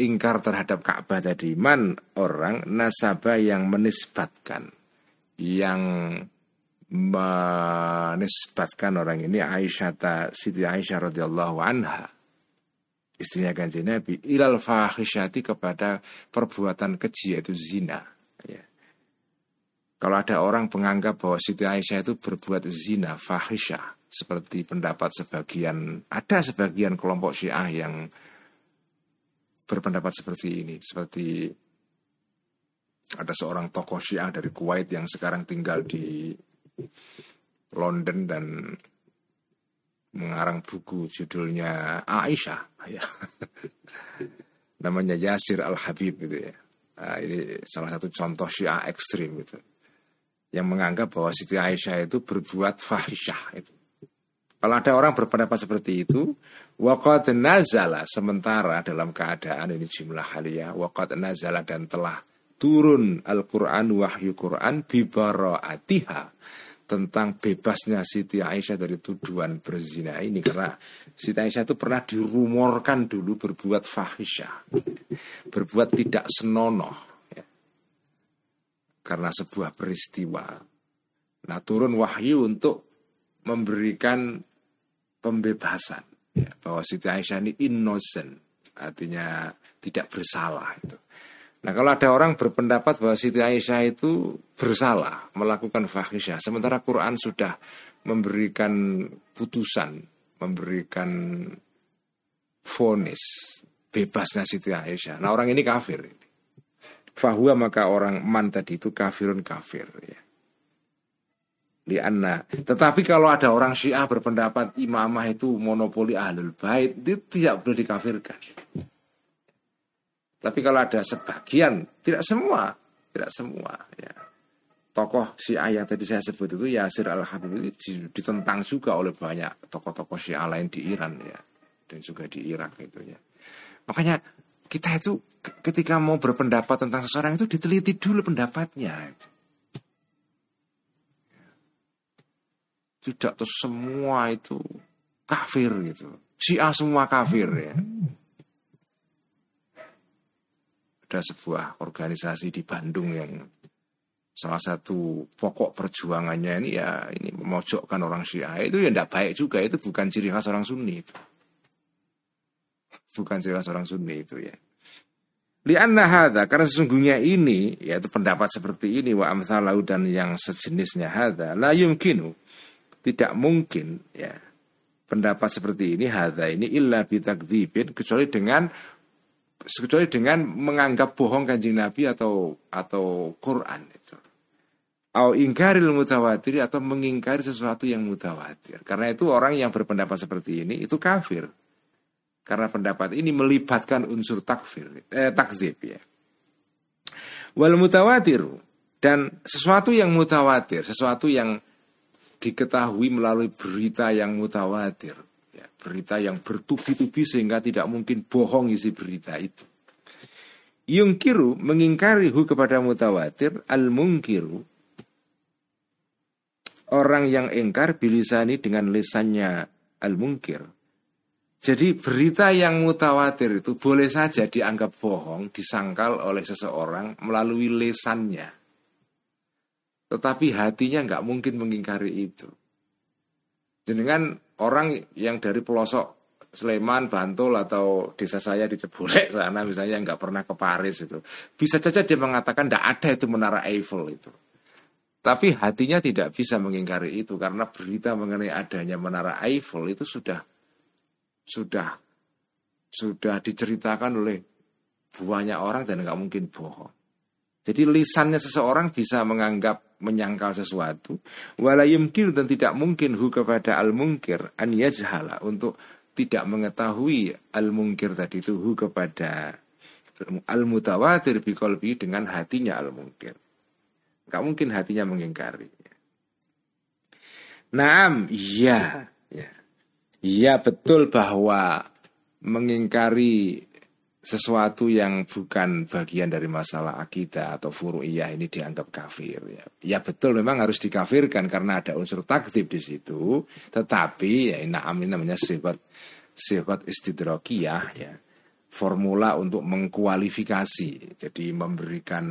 ingkar terhadap Ka'bah tadi man orang nasabah yang menisbatkan yang menisbatkan orang ini Aisyah Siti Aisyah radhiyallahu anha. Istrinya kanjeng Nabi ilal fahisyati kepada perbuatan keji yaitu zina. Ya. Kalau ada orang menganggap bahwa Siti Aisyah itu berbuat zina fahisyah seperti pendapat sebagian ada sebagian kelompok Syiah yang berpendapat seperti ini. Seperti ada seorang tokoh Syiah dari Kuwait yang sekarang tinggal di London dan mengarang buku judulnya Aisyah. Ya. namanya Yasir Al Habib gitu ya. Nah, ini salah satu contoh Syiah ekstrim gitu. Yang menganggap bahwa Siti Aisyah itu berbuat fahisyah itu. Kalau ada orang berpendapat seperti itu, waqad nazala sementara dalam keadaan ini jumlah haliyah waqad nazala dan telah turun Al-Qur'an wahyu Quran bibaraatiha tentang bebasnya Siti Aisyah dari tuduhan berzina ini karena Siti Aisyah itu pernah dirumorkan dulu berbuat fahisyah, berbuat tidak senonoh ya. karena sebuah peristiwa. Nah turun wahyu untuk memberikan pembebasan ya, bahwa Siti Aisyah ini innocent artinya tidak bersalah itu. Nah kalau ada orang berpendapat bahwa Siti Aisyah itu bersalah melakukan fahisyah sementara Quran sudah memberikan putusan, memberikan vonis bebasnya Siti Aisyah. Nah orang ini kafir. Fahuwa maka orang man tadi itu kafirun kafir. Ya di anna. Tetapi kalau ada orang Syiah berpendapat imamah itu monopoli ahlul bait, itu tidak boleh dikafirkan. Tapi kalau ada sebagian, tidak semua, tidak semua, ya. tokoh Syiah yang tadi saya sebut itu Yasir Al Habib itu ditentang juga oleh banyak tokoh-tokoh Syiah lain di Iran ya dan juga di Irak gitu ya. Makanya kita itu ketika mau berpendapat tentang seseorang itu diteliti dulu pendapatnya. Tidak terus semua itu kafir gitu. Syiah semua kafir ya. Ada sebuah organisasi di Bandung yang salah satu pokok perjuangannya ini ya ini memojokkan orang Syiah. Itu ya tidak baik juga itu bukan ciri khas orang Sunni itu. Bukan ciri khas orang Sunni itu ya. Lianna hadha, karena sesungguhnya ini yaitu pendapat seperti ini wa amthalau dan yang sejenisnya hadha la yumkinu tidak mungkin ya pendapat seperti ini hadha ini illa bitakdzibin kecuali dengan kecuali dengan menganggap bohong kanjeng Nabi atau atau Quran itu. Au ingkaril mutawatir atau mengingkari sesuatu yang mutawatir. Karena itu orang yang berpendapat seperti ini itu kafir. Karena pendapat ini melibatkan unsur takfir, eh, takzib ya. Wal mutawatiru dan sesuatu yang mutawatir, sesuatu yang diketahui melalui berita yang mutawatir berita yang bertubi-tubi sehingga tidak mungkin bohong isi berita itu. Yungkiru mengingkari hu kepada mutawatir al mungkiru orang yang engkar bilisani dengan lisannya al mungkir. Jadi berita yang mutawatir itu boleh saja dianggap bohong, disangkal oleh seseorang melalui lesannya. Tetapi hatinya nggak mungkin mengingkari itu. Jenengan orang yang dari pelosok Sleman, Bantul atau desa saya di Cebulek sana misalnya nggak pernah ke Paris itu. Bisa saja dia mengatakan tidak ada itu menara Eiffel itu. Tapi hatinya tidak bisa mengingkari itu karena berita mengenai adanya menara Eiffel itu sudah sudah sudah diceritakan oleh banyak orang dan nggak mungkin bohong. Jadi lisannya seseorang bisa menganggap menyangkal sesuatu wala yumkin dan tidak mungkin hu kepada al mungkir an yajhala untuk tidak mengetahui al mungkir tadi itu hu kepada al mutawatir bi dengan hatinya al mungkir Gak mungkin hatinya mengingkari. Naam, iya, ya. Iya betul bahwa mengingkari sesuatu yang bukan bagian dari masalah akidah atau furu'iyah ini dianggap kafir ya. Ya betul memang harus dikafirkan karena ada unsur takdib di situ, tetapi ya na'am ini namanya sifat sifat istidrokiyah ya. Formula untuk mengkualifikasi. Jadi memberikan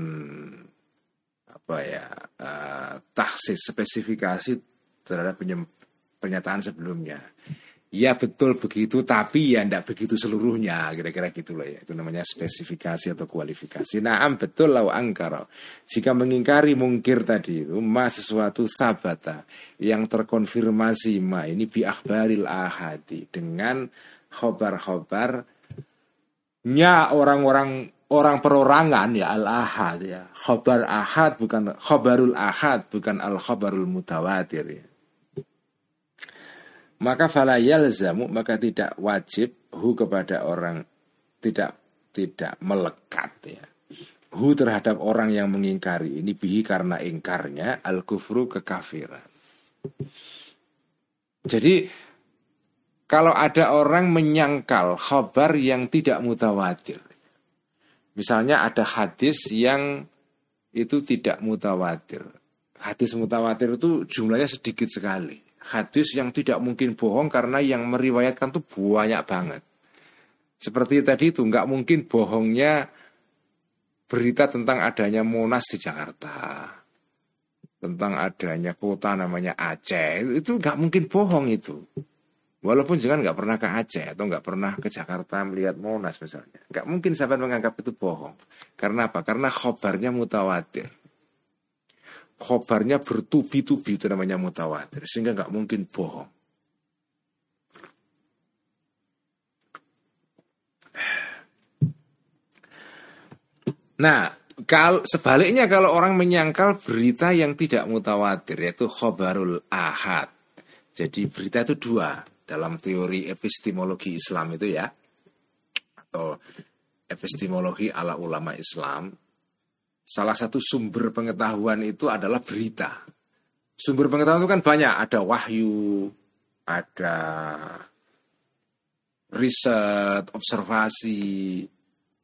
apa ya uh, taksis spesifikasi terhadap pernyataan sebelumnya. Ya betul begitu, tapi ya tidak begitu seluruhnya, kira-kira gitu loh ya. Itu namanya spesifikasi atau kualifikasi. Nah, betul lau angkara. Jika mengingkari mungkir tadi itu, ma sesuatu sabata yang terkonfirmasi ma ini bi akhbaril ahadi dengan khobar-khobar nya orang-orang orang perorangan ya al ahad ya khobar ahad bukan khobarul ahad bukan al khobarul mutawatir ya maka fala yalzamu maka tidak wajib hu kepada orang tidak tidak melekat ya. Hu terhadap orang yang mengingkari. Ini bihi karena ingkarnya al kufru kekafiran. Jadi kalau ada orang menyangkal khabar yang tidak mutawatir. Misalnya ada hadis yang itu tidak mutawatir. Hadis mutawatir itu jumlahnya sedikit sekali hadis yang tidak mungkin bohong karena yang meriwayatkan tuh banyak banget. Seperti tadi itu nggak mungkin bohongnya berita tentang adanya Monas di Jakarta, tentang adanya kota namanya Aceh itu nggak mungkin bohong itu. Walaupun jangan nggak pernah ke Aceh atau nggak pernah ke Jakarta melihat Monas misalnya, nggak mungkin sahabat menganggap itu bohong. Karena apa? Karena khobarnya mutawatir khobarnya bertubi-tubi itu namanya mutawatir sehingga nggak mungkin bohong. Nah, kalau sebaliknya kalau orang menyangkal berita yang tidak mutawatir yaitu khobarul ahad. Jadi berita itu dua dalam teori epistemologi Islam itu ya atau epistemologi ala ulama Islam salah satu sumber pengetahuan itu adalah berita. Sumber pengetahuan itu kan banyak, ada wahyu, ada riset, observasi,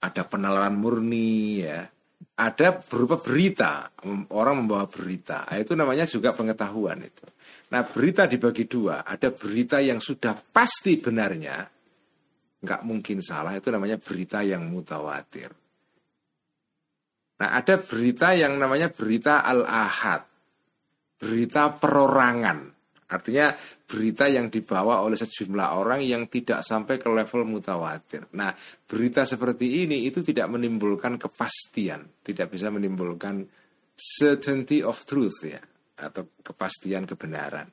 ada penalaran murni ya. Ada berupa berita, orang membawa berita. Nah, itu namanya juga pengetahuan itu. Nah berita dibagi dua, ada berita yang sudah pasti benarnya, nggak mungkin salah, itu namanya berita yang mutawatir. Nah ada berita yang namanya berita al-ahad, berita perorangan. Artinya berita yang dibawa oleh sejumlah orang yang tidak sampai ke level mutawatir. Nah, berita seperti ini itu tidak menimbulkan kepastian, tidak bisa menimbulkan certainty of truth ya, atau kepastian kebenaran.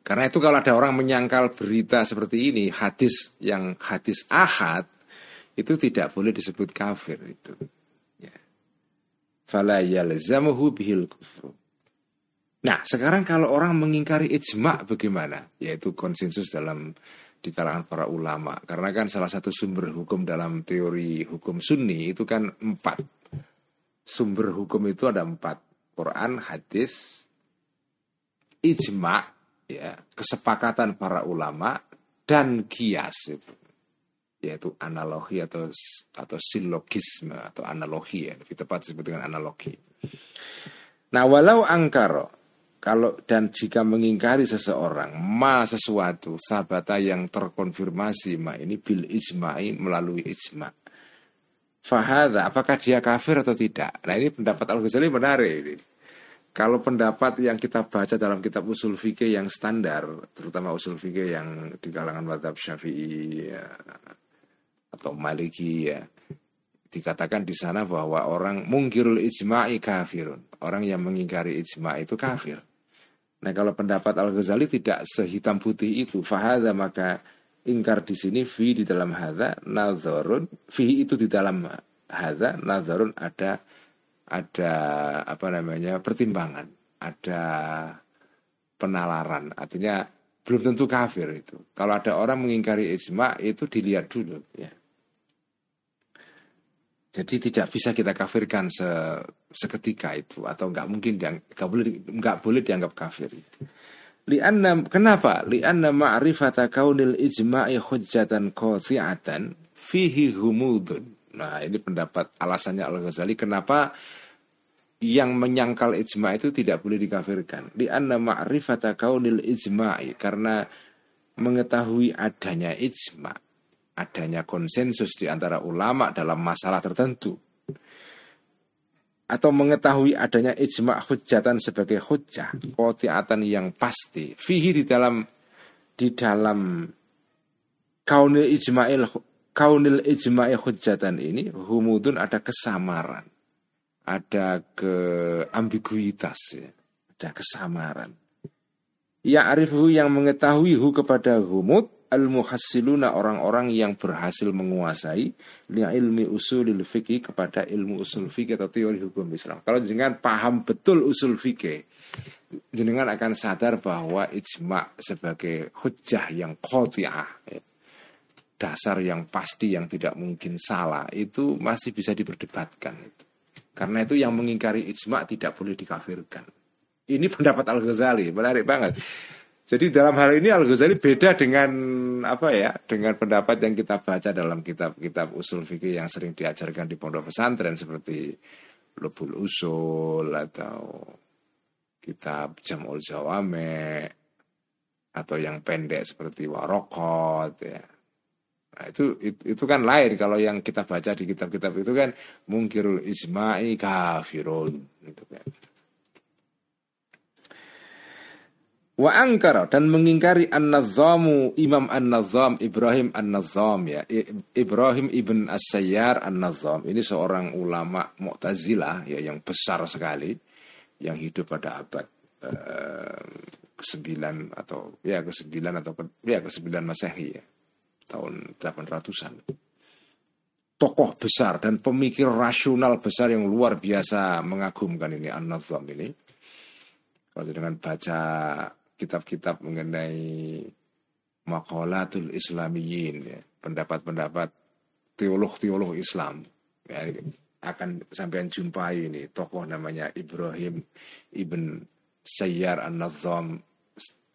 Karena itu kalau ada orang menyangkal berita seperti ini, hadis yang hadis ahad itu tidak boleh disebut kafir itu. Ya. Fala yalzamuhu. Nah, sekarang kalau orang mengingkari ijma bagaimana? Yaitu konsensus dalam di kalangan para ulama. Karena kan salah satu sumber hukum dalam teori hukum sunni itu kan empat. Sumber hukum itu ada empat. Quran, hadis, ijma, ya, kesepakatan para ulama, dan kias itu. Yaitu analogi atau atau silogisme atau analogi ya. Lebih tepat disebut dengan analogi. Nah walau angkaro kalau dan jika mengingkari seseorang ma sesuatu sabata yang terkonfirmasi ma ini bil ijma'i melalui ijma. Fahada apakah dia kafir atau tidak? Nah ini pendapat Al Ghazali menarik ini. Kalau pendapat yang kita baca dalam kitab usul fikih yang standar, terutama usul fikih yang di kalangan madhab syafi'i ya, atau maliki ya, dikatakan di sana bahwa orang mungkirul ijma'i kafirun. Orang yang mengingkari ijma' itu kafir. Nah kalau pendapat Al Ghazali tidak sehitam putih itu, fahada maka ingkar di sini fi di dalam hada nazarun fi itu di dalam hada nazarun ada ada apa namanya pertimbangan, ada penalaran, artinya belum tentu kafir itu. Kalau ada orang mengingkari ijma itu dilihat dulu ya. Jadi tidak bisa kita kafirkan se, seketika itu atau nggak mungkin nggak boleh nggak boleh dianggap kafir. Lianna kenapa? Lianna ma'rifata kaunil ijma'i hujjatan qati'atan fihi humudun. Nah, ini pendapat alasannya Al-Ghazali kenapa yang menyangkal ijma itu tidak boleh dikafirkan. Lianna ma'rifata kaunil ijma'i karena mengetahui adanya ijma' adanya konsensus di antara ulama dalam masalah tertentu. Atau mengetahui adanya ijma hujatan sebagai hujjah kotiatan yang pasti. Fihi di dalam di dalam kaunil ijma'il kaunil ijma'i hujatan ini humudun ada kesamaran. Ada keambiguitas ya. ada kesamaran. Ya arifu yang mengetahui hu kepada humud al-muhassiluna orang-orang yang berhasil menguasai li ilmi usulil fikih kepada ilmu usul fikih atau teori hukum Islam. Kalau jenengan paham betul usul fikih, jenengan akan sadar bahwa ijma sebagai hujah yang qati'ah, dasar yang pasti yang tidak mungkin salah itu masih bisa diperdebatkan. Karena itu yang mengingkari ijma tidak boleh dikafirkan. Ini pendapat Al-Ghazali, menarik banget. Jadi dalam hal ini Al Ghazali beda dengan apa ya dengan pendapat yang kita baca dalam kitab-kitab usul fikih yang sering diajarkan di pondok pesantren seperti Lubul Usul atau kitab Jamul Jawame atau yang pendek seperti Warokot ya. Nah, itu, itu itu kan lain kalau yang kita baca di kitab-kitab itu kan mungkirul isma'i kafirun gitu kan. Wa angkara dan mengingkari An-Nazamu Imam An-Nazam Ibrahim An-Nazam ya Ibrahim ibn As-Sayyar An-Nazam ini seorang ulama Mu'tazilah ya yang besar sekali yang hidup pada abad uh, ke-9 atau ya ke-9 atau ke, ya ke-9 Masehi ya tahun 800-an. Tokoh besar dan pemikir rasional besar yang luar biasa mengagumkan ini An-Nazam ini. Kalau dengan baca kitab-kitab mengenai makolatul islamiyin ya, pendapat-pendapat teolog-teolog Islam ya, akan sampean jumpai ini tokoh namanya Ibrahim ibn Sayyar an-Nazam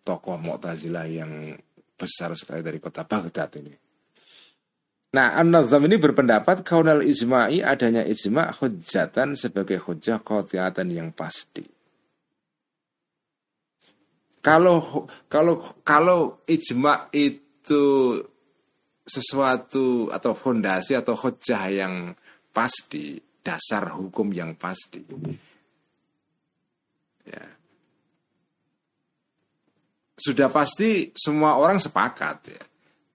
tokoh Mu'tazilah yang besar sekali dari kota Baghdad ini. Nah, An-Nazam ini berpendapat kaunal ijma'i adanya ijma' hujjatan sebagai hujjah qati'atan yang pasti. Kalau kalau kalau ijma' itu sesuatu atau fondasi atau hujjah yang pasti, dasar hukum yang pasti. Ya. Sudah pasti semua orang sepakat ya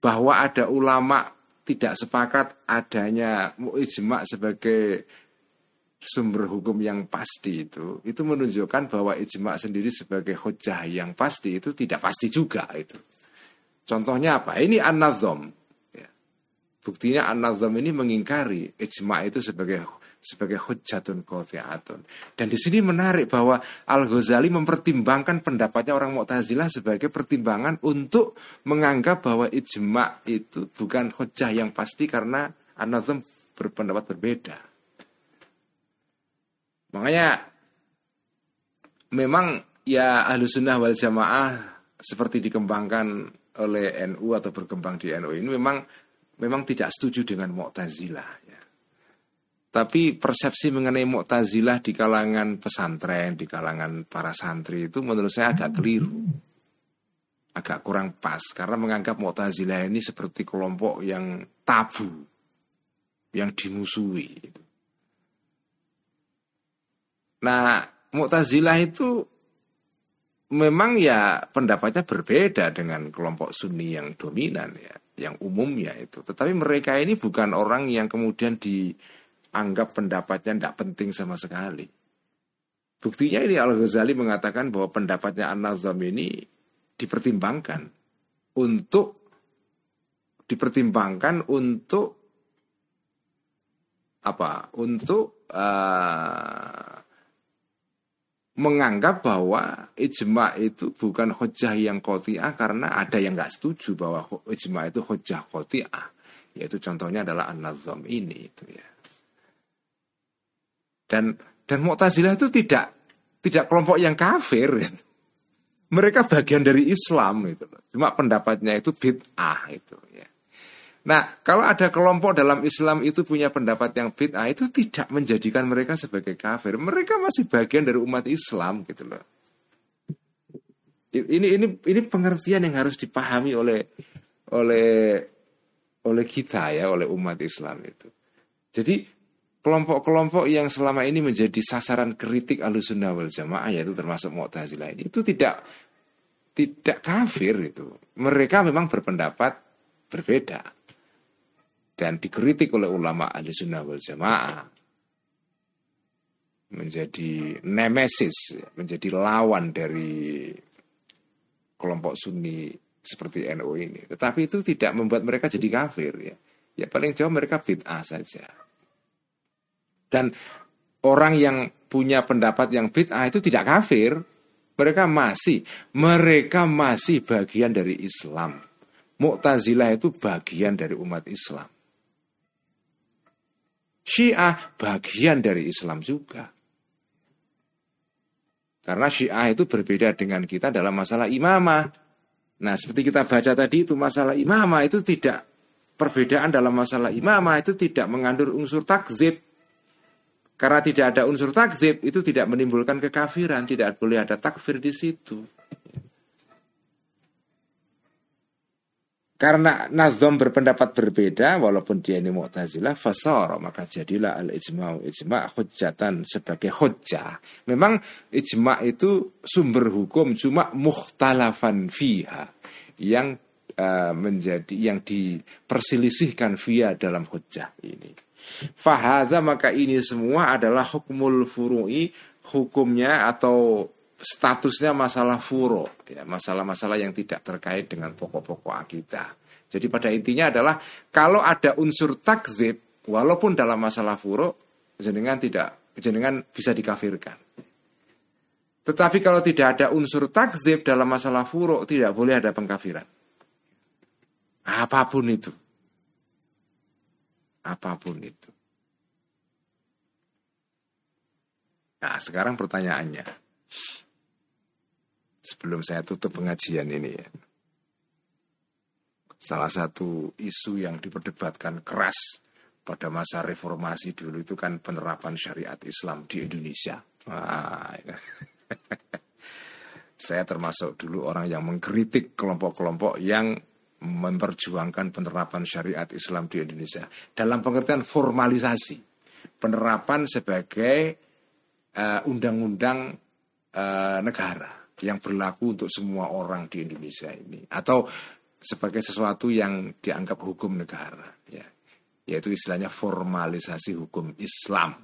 bahwa ada ulama tidak sepakat adanya ijma sebagai sumber hukum yang pasti itu itu menunjukkan bahwa ijma sendiri sebagai hujah yang pasti itu tidak pasti juga itu. Contohnya apa? Ini an-nazam. Ya. Buktinya an-nazam ini mengingkari ijma itu sebagai sebagai hujjatun qati'atun. Dan di sini menarik bahwa Al-Ghazali mempertimbangkan pendapatnya orang Mu'tazilah sebagai pertimbangan untuk menganggap bahwa ijma itu bukan hujjah yang pasti karena An-Nazm berpendapat berbeda. Makanya memang ya ahlu sunnah wal jamaah seperti dikembangkan oleh NU atau berkembang di NU ini memang memang tidak setuju dengan Mu'tazilah tapi persepsi mengenai Mu'tazilah di kalangan pesantren, di kalangan para santri itu menurut saya agak keliru. Agak kurang pas karena menganggap Mu'tazilah ini seperti kelompok yang tabu, yang dimusuhi. Nah, Mu'tazilah itu memang ya pendapatnya berbeda dengan kelompok Sunni yang dominan ya, yang umumnya itu. Tetapi mereka ini bukan orang yang kemudian di anggap pendapatnya tidak penting sama sekali. Buktinya ini Al-Ghazali mengatakan bahwa pendapatnya An-Nazam ini dipertimbangkan untuk dipertimbangkan untuk apa? Untuk uh, menganggap bahwa ijma itu bukan hujah yang kotiah karena ada yang nggak setuju bahwa ijma itu hujah kotiah. Yaitu contohnya adalah An-Nazam ini itu ya. Dan dan Mu'tazilah itu tidak tidak kelompok yang kafir. Mereka bagian dari Islam itu. Cuma pendapatnya itu bid'ah itu ya. Nah, kalau ada kelompok dalam Islam itu punya pendapat yang bid'ah itu tidak menjadikan mereka sebagai kafir. Mereka masih bagian dari umat Islam gitu loh. Ini ini ini pengertian yang harus dipahami oleh oleh oleh kita ya, oleh umat Islam itu. Jadi kelompok-kelompok yang selama ini menjadi sasaran kritik alusunnah wal jamaah yaitu termasuk mu'tazilah ini itu tidak tidak kafir itu. Mereka memang berpendapat berbeda dan dikritik oleh ulama alusunnah wal jamaah menjadi nemesis, menjadi lawan dari kelompok Sunni seperti NU ini. Tetapi itu tidak membuat mereka jadi kafir ya. Ya paling jauh mereka bid'ah saja. Dan orang yang punya pendapat yang bid'ah itu tidak kafir. Mereka masih, mereka masih bagian dari Islam. Mu'tazilah itu bagian dari umat Islam. Syiah bagian dari Islam juga. Karena Syiah itu berbeda dengan kita dalam masalah imamah. Nah, seperti kita baca tadi itu masalah imamah itu tidak perbedaan dalam masalah imamah itu tidak mengandung unsur takzib. Karena tidak ada unsur takzib itu tidak menimbulkan kekafiran, tidak boleh ada takfir di situ. Karena Nazom berpendapat berbeda walaupun dia ini Mu'tazilah fasara maka jadilah al ijma'u ijma' hujjatan sebagai hujjah. Memang ijma' itu sumber hukum cuma mukhtalafan fiha yang uh, menjadi yang diperselisihkan via dalam hujjah ini. Fahadha maka ini semua adalah hukmul furu'i hukumnya atau statusnya masalah furu ya masalah-masalah yang tidak terkait dengan pokok-pokok akidah. Jadi pada intinya adalah kalau ada unsur takzib walaupun dalam masalah furu jenengan tidak jenengan bisa dikafirkan. Tetapi kalau tidak ada unsur takzib dalam masalah furu tidak boleh ada pengkafiran. Apa pun itu apa pun itu. Nah, sekarang pertanyaannya. Sebelum saya tutup pengajian ini ya. Salah satu isu yang diperdebatkan keras pada masa reformasi dulu itu kan penerapan syariat Islam di Indonesia. Nah, saya termasuk dulu orang yang mengkritik kelompok-kelompok yang memperjuangkan penerapan syariat Islam di Indonesia dalam pengertian formalisasi penerapan sebagai uh, undang-undang uh, negara yang berlaku untuk semua orang di Indonesia ini. Atau sebagai sesuatu yang dianggap hukum negara ya. Yaitu istilahnya formalisasi hukum Islam.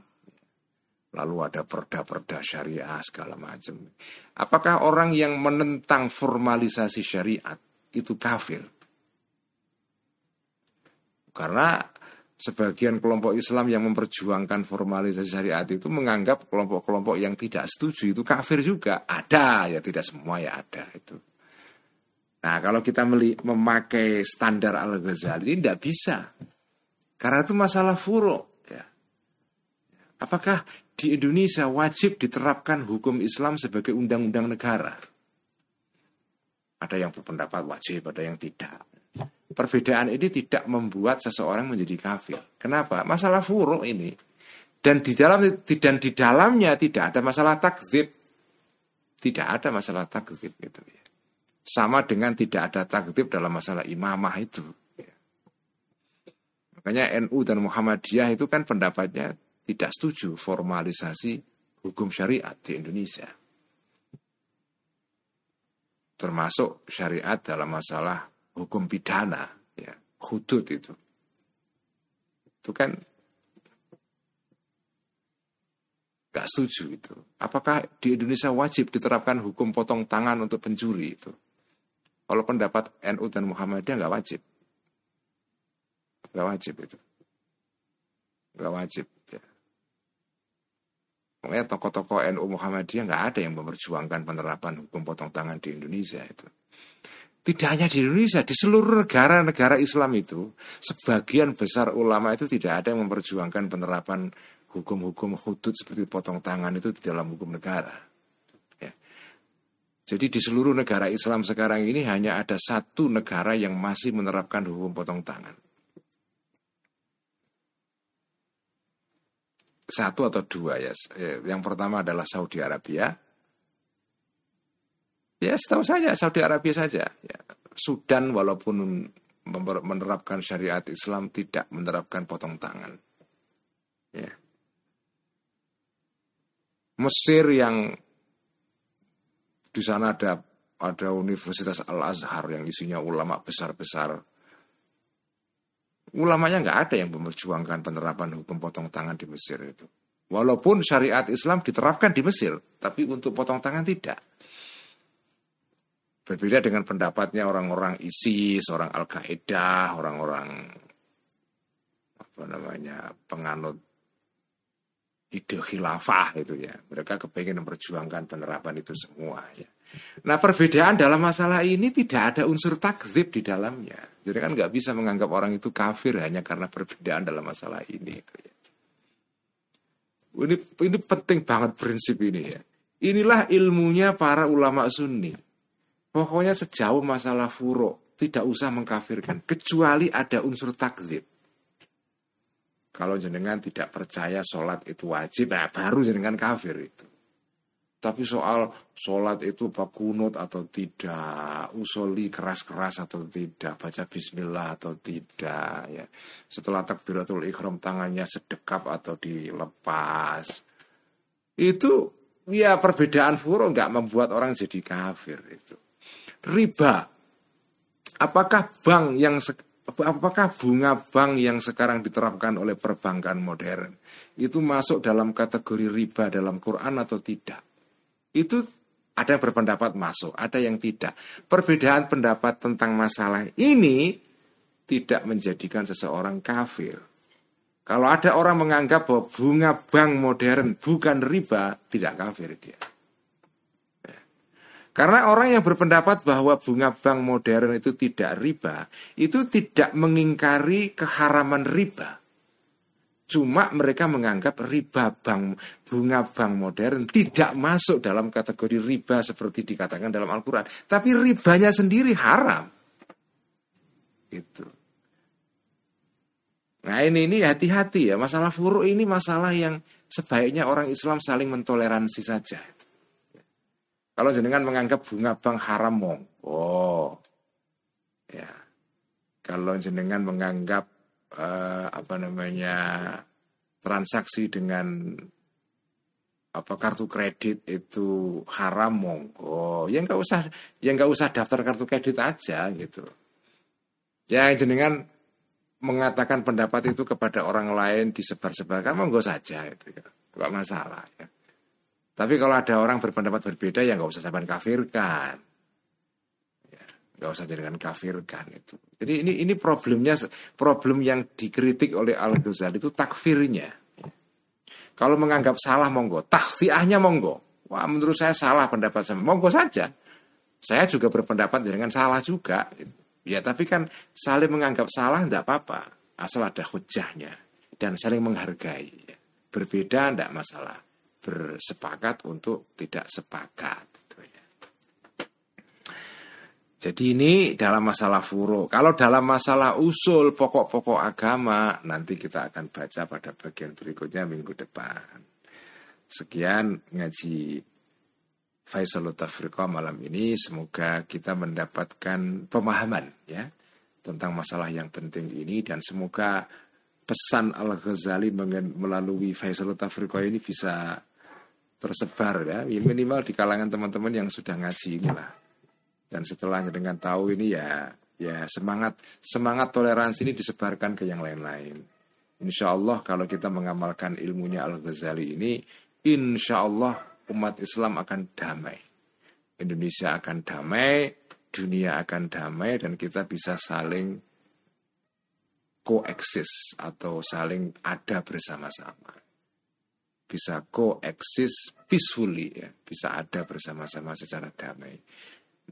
Lalu ada perda-perda syariah segala macam. Apakah orang yang menentang formalisasi syariat itu kafir? Karena sebagian kelompok Islam yang memperjuangkan formalisasi syariat itu menganggap kelompok-kelompok yang tidak setuju itu kafir juga. Ada, ya tidak semua ya ada itu. Nah kalau kita memakai standar Al-Ghazali ini tidak bisa. Karena itu masalah furo. Ya. Apakah di Indonesia wajib diterapkan hukum Islam sebagai undang-undang negara? Ada yang berpendapat wajib, ada yang tidak perbedaan ini tidak membuat seseorang menjadi kafir. Kenapa? Masalah furuk ini. Dan di dalam dan di dalamnya tidak ada masalah takzib. Tidak ada masalah takzib gitu ya. Sama dengan tidak ada takzib dalam masalah imamah itu. Ya. Makanya NU dan Muhammadiyah itu kan pendapatnya tidak setuju formalisasi hukum syariat di Indonesia. Termasuk syariat dalam masalah hukum pidana, ya, hudud itu. Itu kan gak setuju itu. Apakah di Indonesia wajib diterapkan hukum potong tangan untuk pencuri itu? Kalau pendapat NU dan Muhammadiyah nggak wajib. Nggak wajib itu. Nggak wajib. Ya. Makanya tokoh-tokoh NU Muhammadiyah nggak ada yang memperjuangkan penerapan hukum potong tangan di Indonesia itu. Tidak hanya di Indonesia, di seluruh negara-negara Islam itu, sebagian besar ulama itu tidak ada yang memperjuangkan penerapan hukum-hukum hudud seperti potong tangan itu di dalam hukum negara. Ya. Jadi di seluruh negara Islam sekarang ini hanya ada satu negara yang masih menerapkan hukum potong tangan. Satu atau dua ya. Yang pertama adalah Saudi Arabia, Ya setahu saya Saudi Arabia saja. Ya. Sudan walaupun menerapkan syariat Islam tidak menerapkan potong tangan. Ya. Mesir yang di sana ada ada Universitas Al Azhar yang isinya ulama besar-besar. Ulamanya nggak ada yang memperjuangkan penerapan hukum potong tangan di Mesir itu. Walaupun syariat Islam diterapkan di Mesir, tapi untuk potong tangan tidak. Berbeda dengan pendapatnya orang-orang ISIS, orang Al-Qaeda, orang-orang apa namanya penganut ide khilafah itu ya. Mereka kepengen memperjuangkan penerapan itu semua ya. Nah perbedaan dalam masalah ini tidak ada unsur takzib di dalamnya. Jadi kan nggak bisa menganggap orang itu kafir hanya karena perbedaan dalam masalah ini. Itu ya. Ini, ini penting banget prinsip ini ya. Inilah ilmunya para ulama sunni. Pokoknya sejauh masalah furo tidak usah mengkafirkan kecuali ada unsur takzib. Kalau jenengan tidak percaya sholat itu wajib, nah baru jenengan kafir itu. Tapi soal sholat itu bakunut atau tidak, usoli keras-keras atau tidak, baca bismillah atau tidak, ya. Setelah takbiratul ikhram tangannya sedekap atau dilepas. Itu ya perbedaan furo nggak membuat orang jadi kafir itu riba. Apakah bank yang apakah bunga bank yang sekarang diterapkan oleh perbankan modern itu masuk dalam kategori riba dalam Quran atau tidak? Itu ada yang berpendapat masuk, ada yang tidak. Perbedaan pendapat tentang masalah ini tidak menjadikan seseorang kafir. Kalau ada orang menganggap bahwa bunga bank modern bukan riba, tidak kafir dia. Karena orang yang berpendapat bahwa bunga bank modern itu tidak riba, itu tidak mengingkari keharaman riba. Cuma mereka menganggap riba bank bunga bank modern tidak masuk dalam kategori riba seperti dikatakan dalam Al-Qur'an, tapi ribanya sendiri haram. Itu. Nah ini ini hati-hati ya masalah furu ini masalah yang sebaiknya orang Islam saling mentoleransi saja. Kalau jenengan menganggap bunga bank haram monggo, ya. Kalau jenengan menganggap uh, apa namanya transaksi dengan apa kartu kredit itu haram monggo ya nggak usah ya nggak usah daftar kartu kredit aja gitu ya jenengan mengatakan pendapat itu kepada orang lain disebar-sebarkan monggo saja itu ya. nggak masalah ya tapi kalau ada orang berpendapat berbeda ya nggak usah saban kafirkan nggak usah jadikan kafir kan itu. Jadi ini ini problemnya problem yang dikritik oleh Al Ghazali itu takfirnya. Kalau menganggap salah monggo, takfiahnya monggo. Wah menurut saya salah pendapat saya, monggo saja. Saya juga berpendapat dengan salah juga. Ya tapi kan saling menganggap salah tidak apa-apa, asal ada hujahnya dan saling menghargai. Berbeda tidak masalah, bersepakat untuk tidak sepakat. Jadi ini dalam masalah furo. Kalau dalam masalah usul pokok-pokok agama nanti kita akan baca pada bagian berikutnya minggu depan. Sekian ngaji Faisal Tafriqa malam ini semoga kita mendapatkan pemahaman ya tentang masalah yang penting ini dan semoga pesan Al Ghazali melalui Faisal Tafriqa ini bisa tersebar ya minimal di kalangan teman-teman yang sudah ngaji inilah dan setelahnya dengan tahu ini ya ya semangat semangat toleransi ini disebarkan ke yang lain-lain. Insya Allah kalau kita mengamalkan ilmunya Al Ghazali ini, insya Allah umat Islam akan damai. Indonesia akan damai, dunia akan damai dan kita bisa saling koeksis atau saling ada bersama-sama. Bisa koeksis peacefully ya, bisa ada bersama-sama secara damai.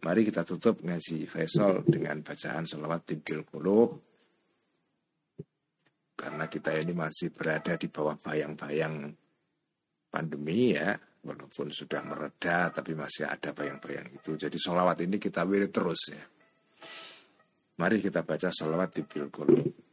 Mari kita tutup ngaji Faisal dengan bacaan salawat tibil kulub. Karena kita ini masih berada di bawah bayang-bayang pandemi ya. Walaupun sudah mereda tapi masih ada bayang-bayang itu. Jadi salawat ini kita wirid terus ya. Mari kita baca salawat tibil kulub.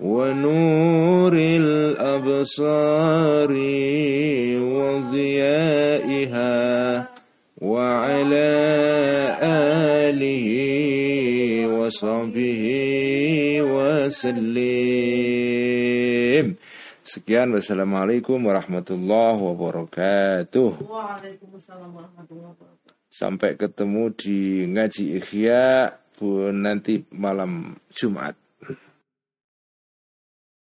ونور الأبصار وضيائها وعلى آله وصحبه وسلم Sekian wassalamualaikum warahmatullahi wabarakatuh. Waalaikumsalam warahmatullahi wabarakatuh. Sampai ketemu di ngaji ikhya nanti malam Jumat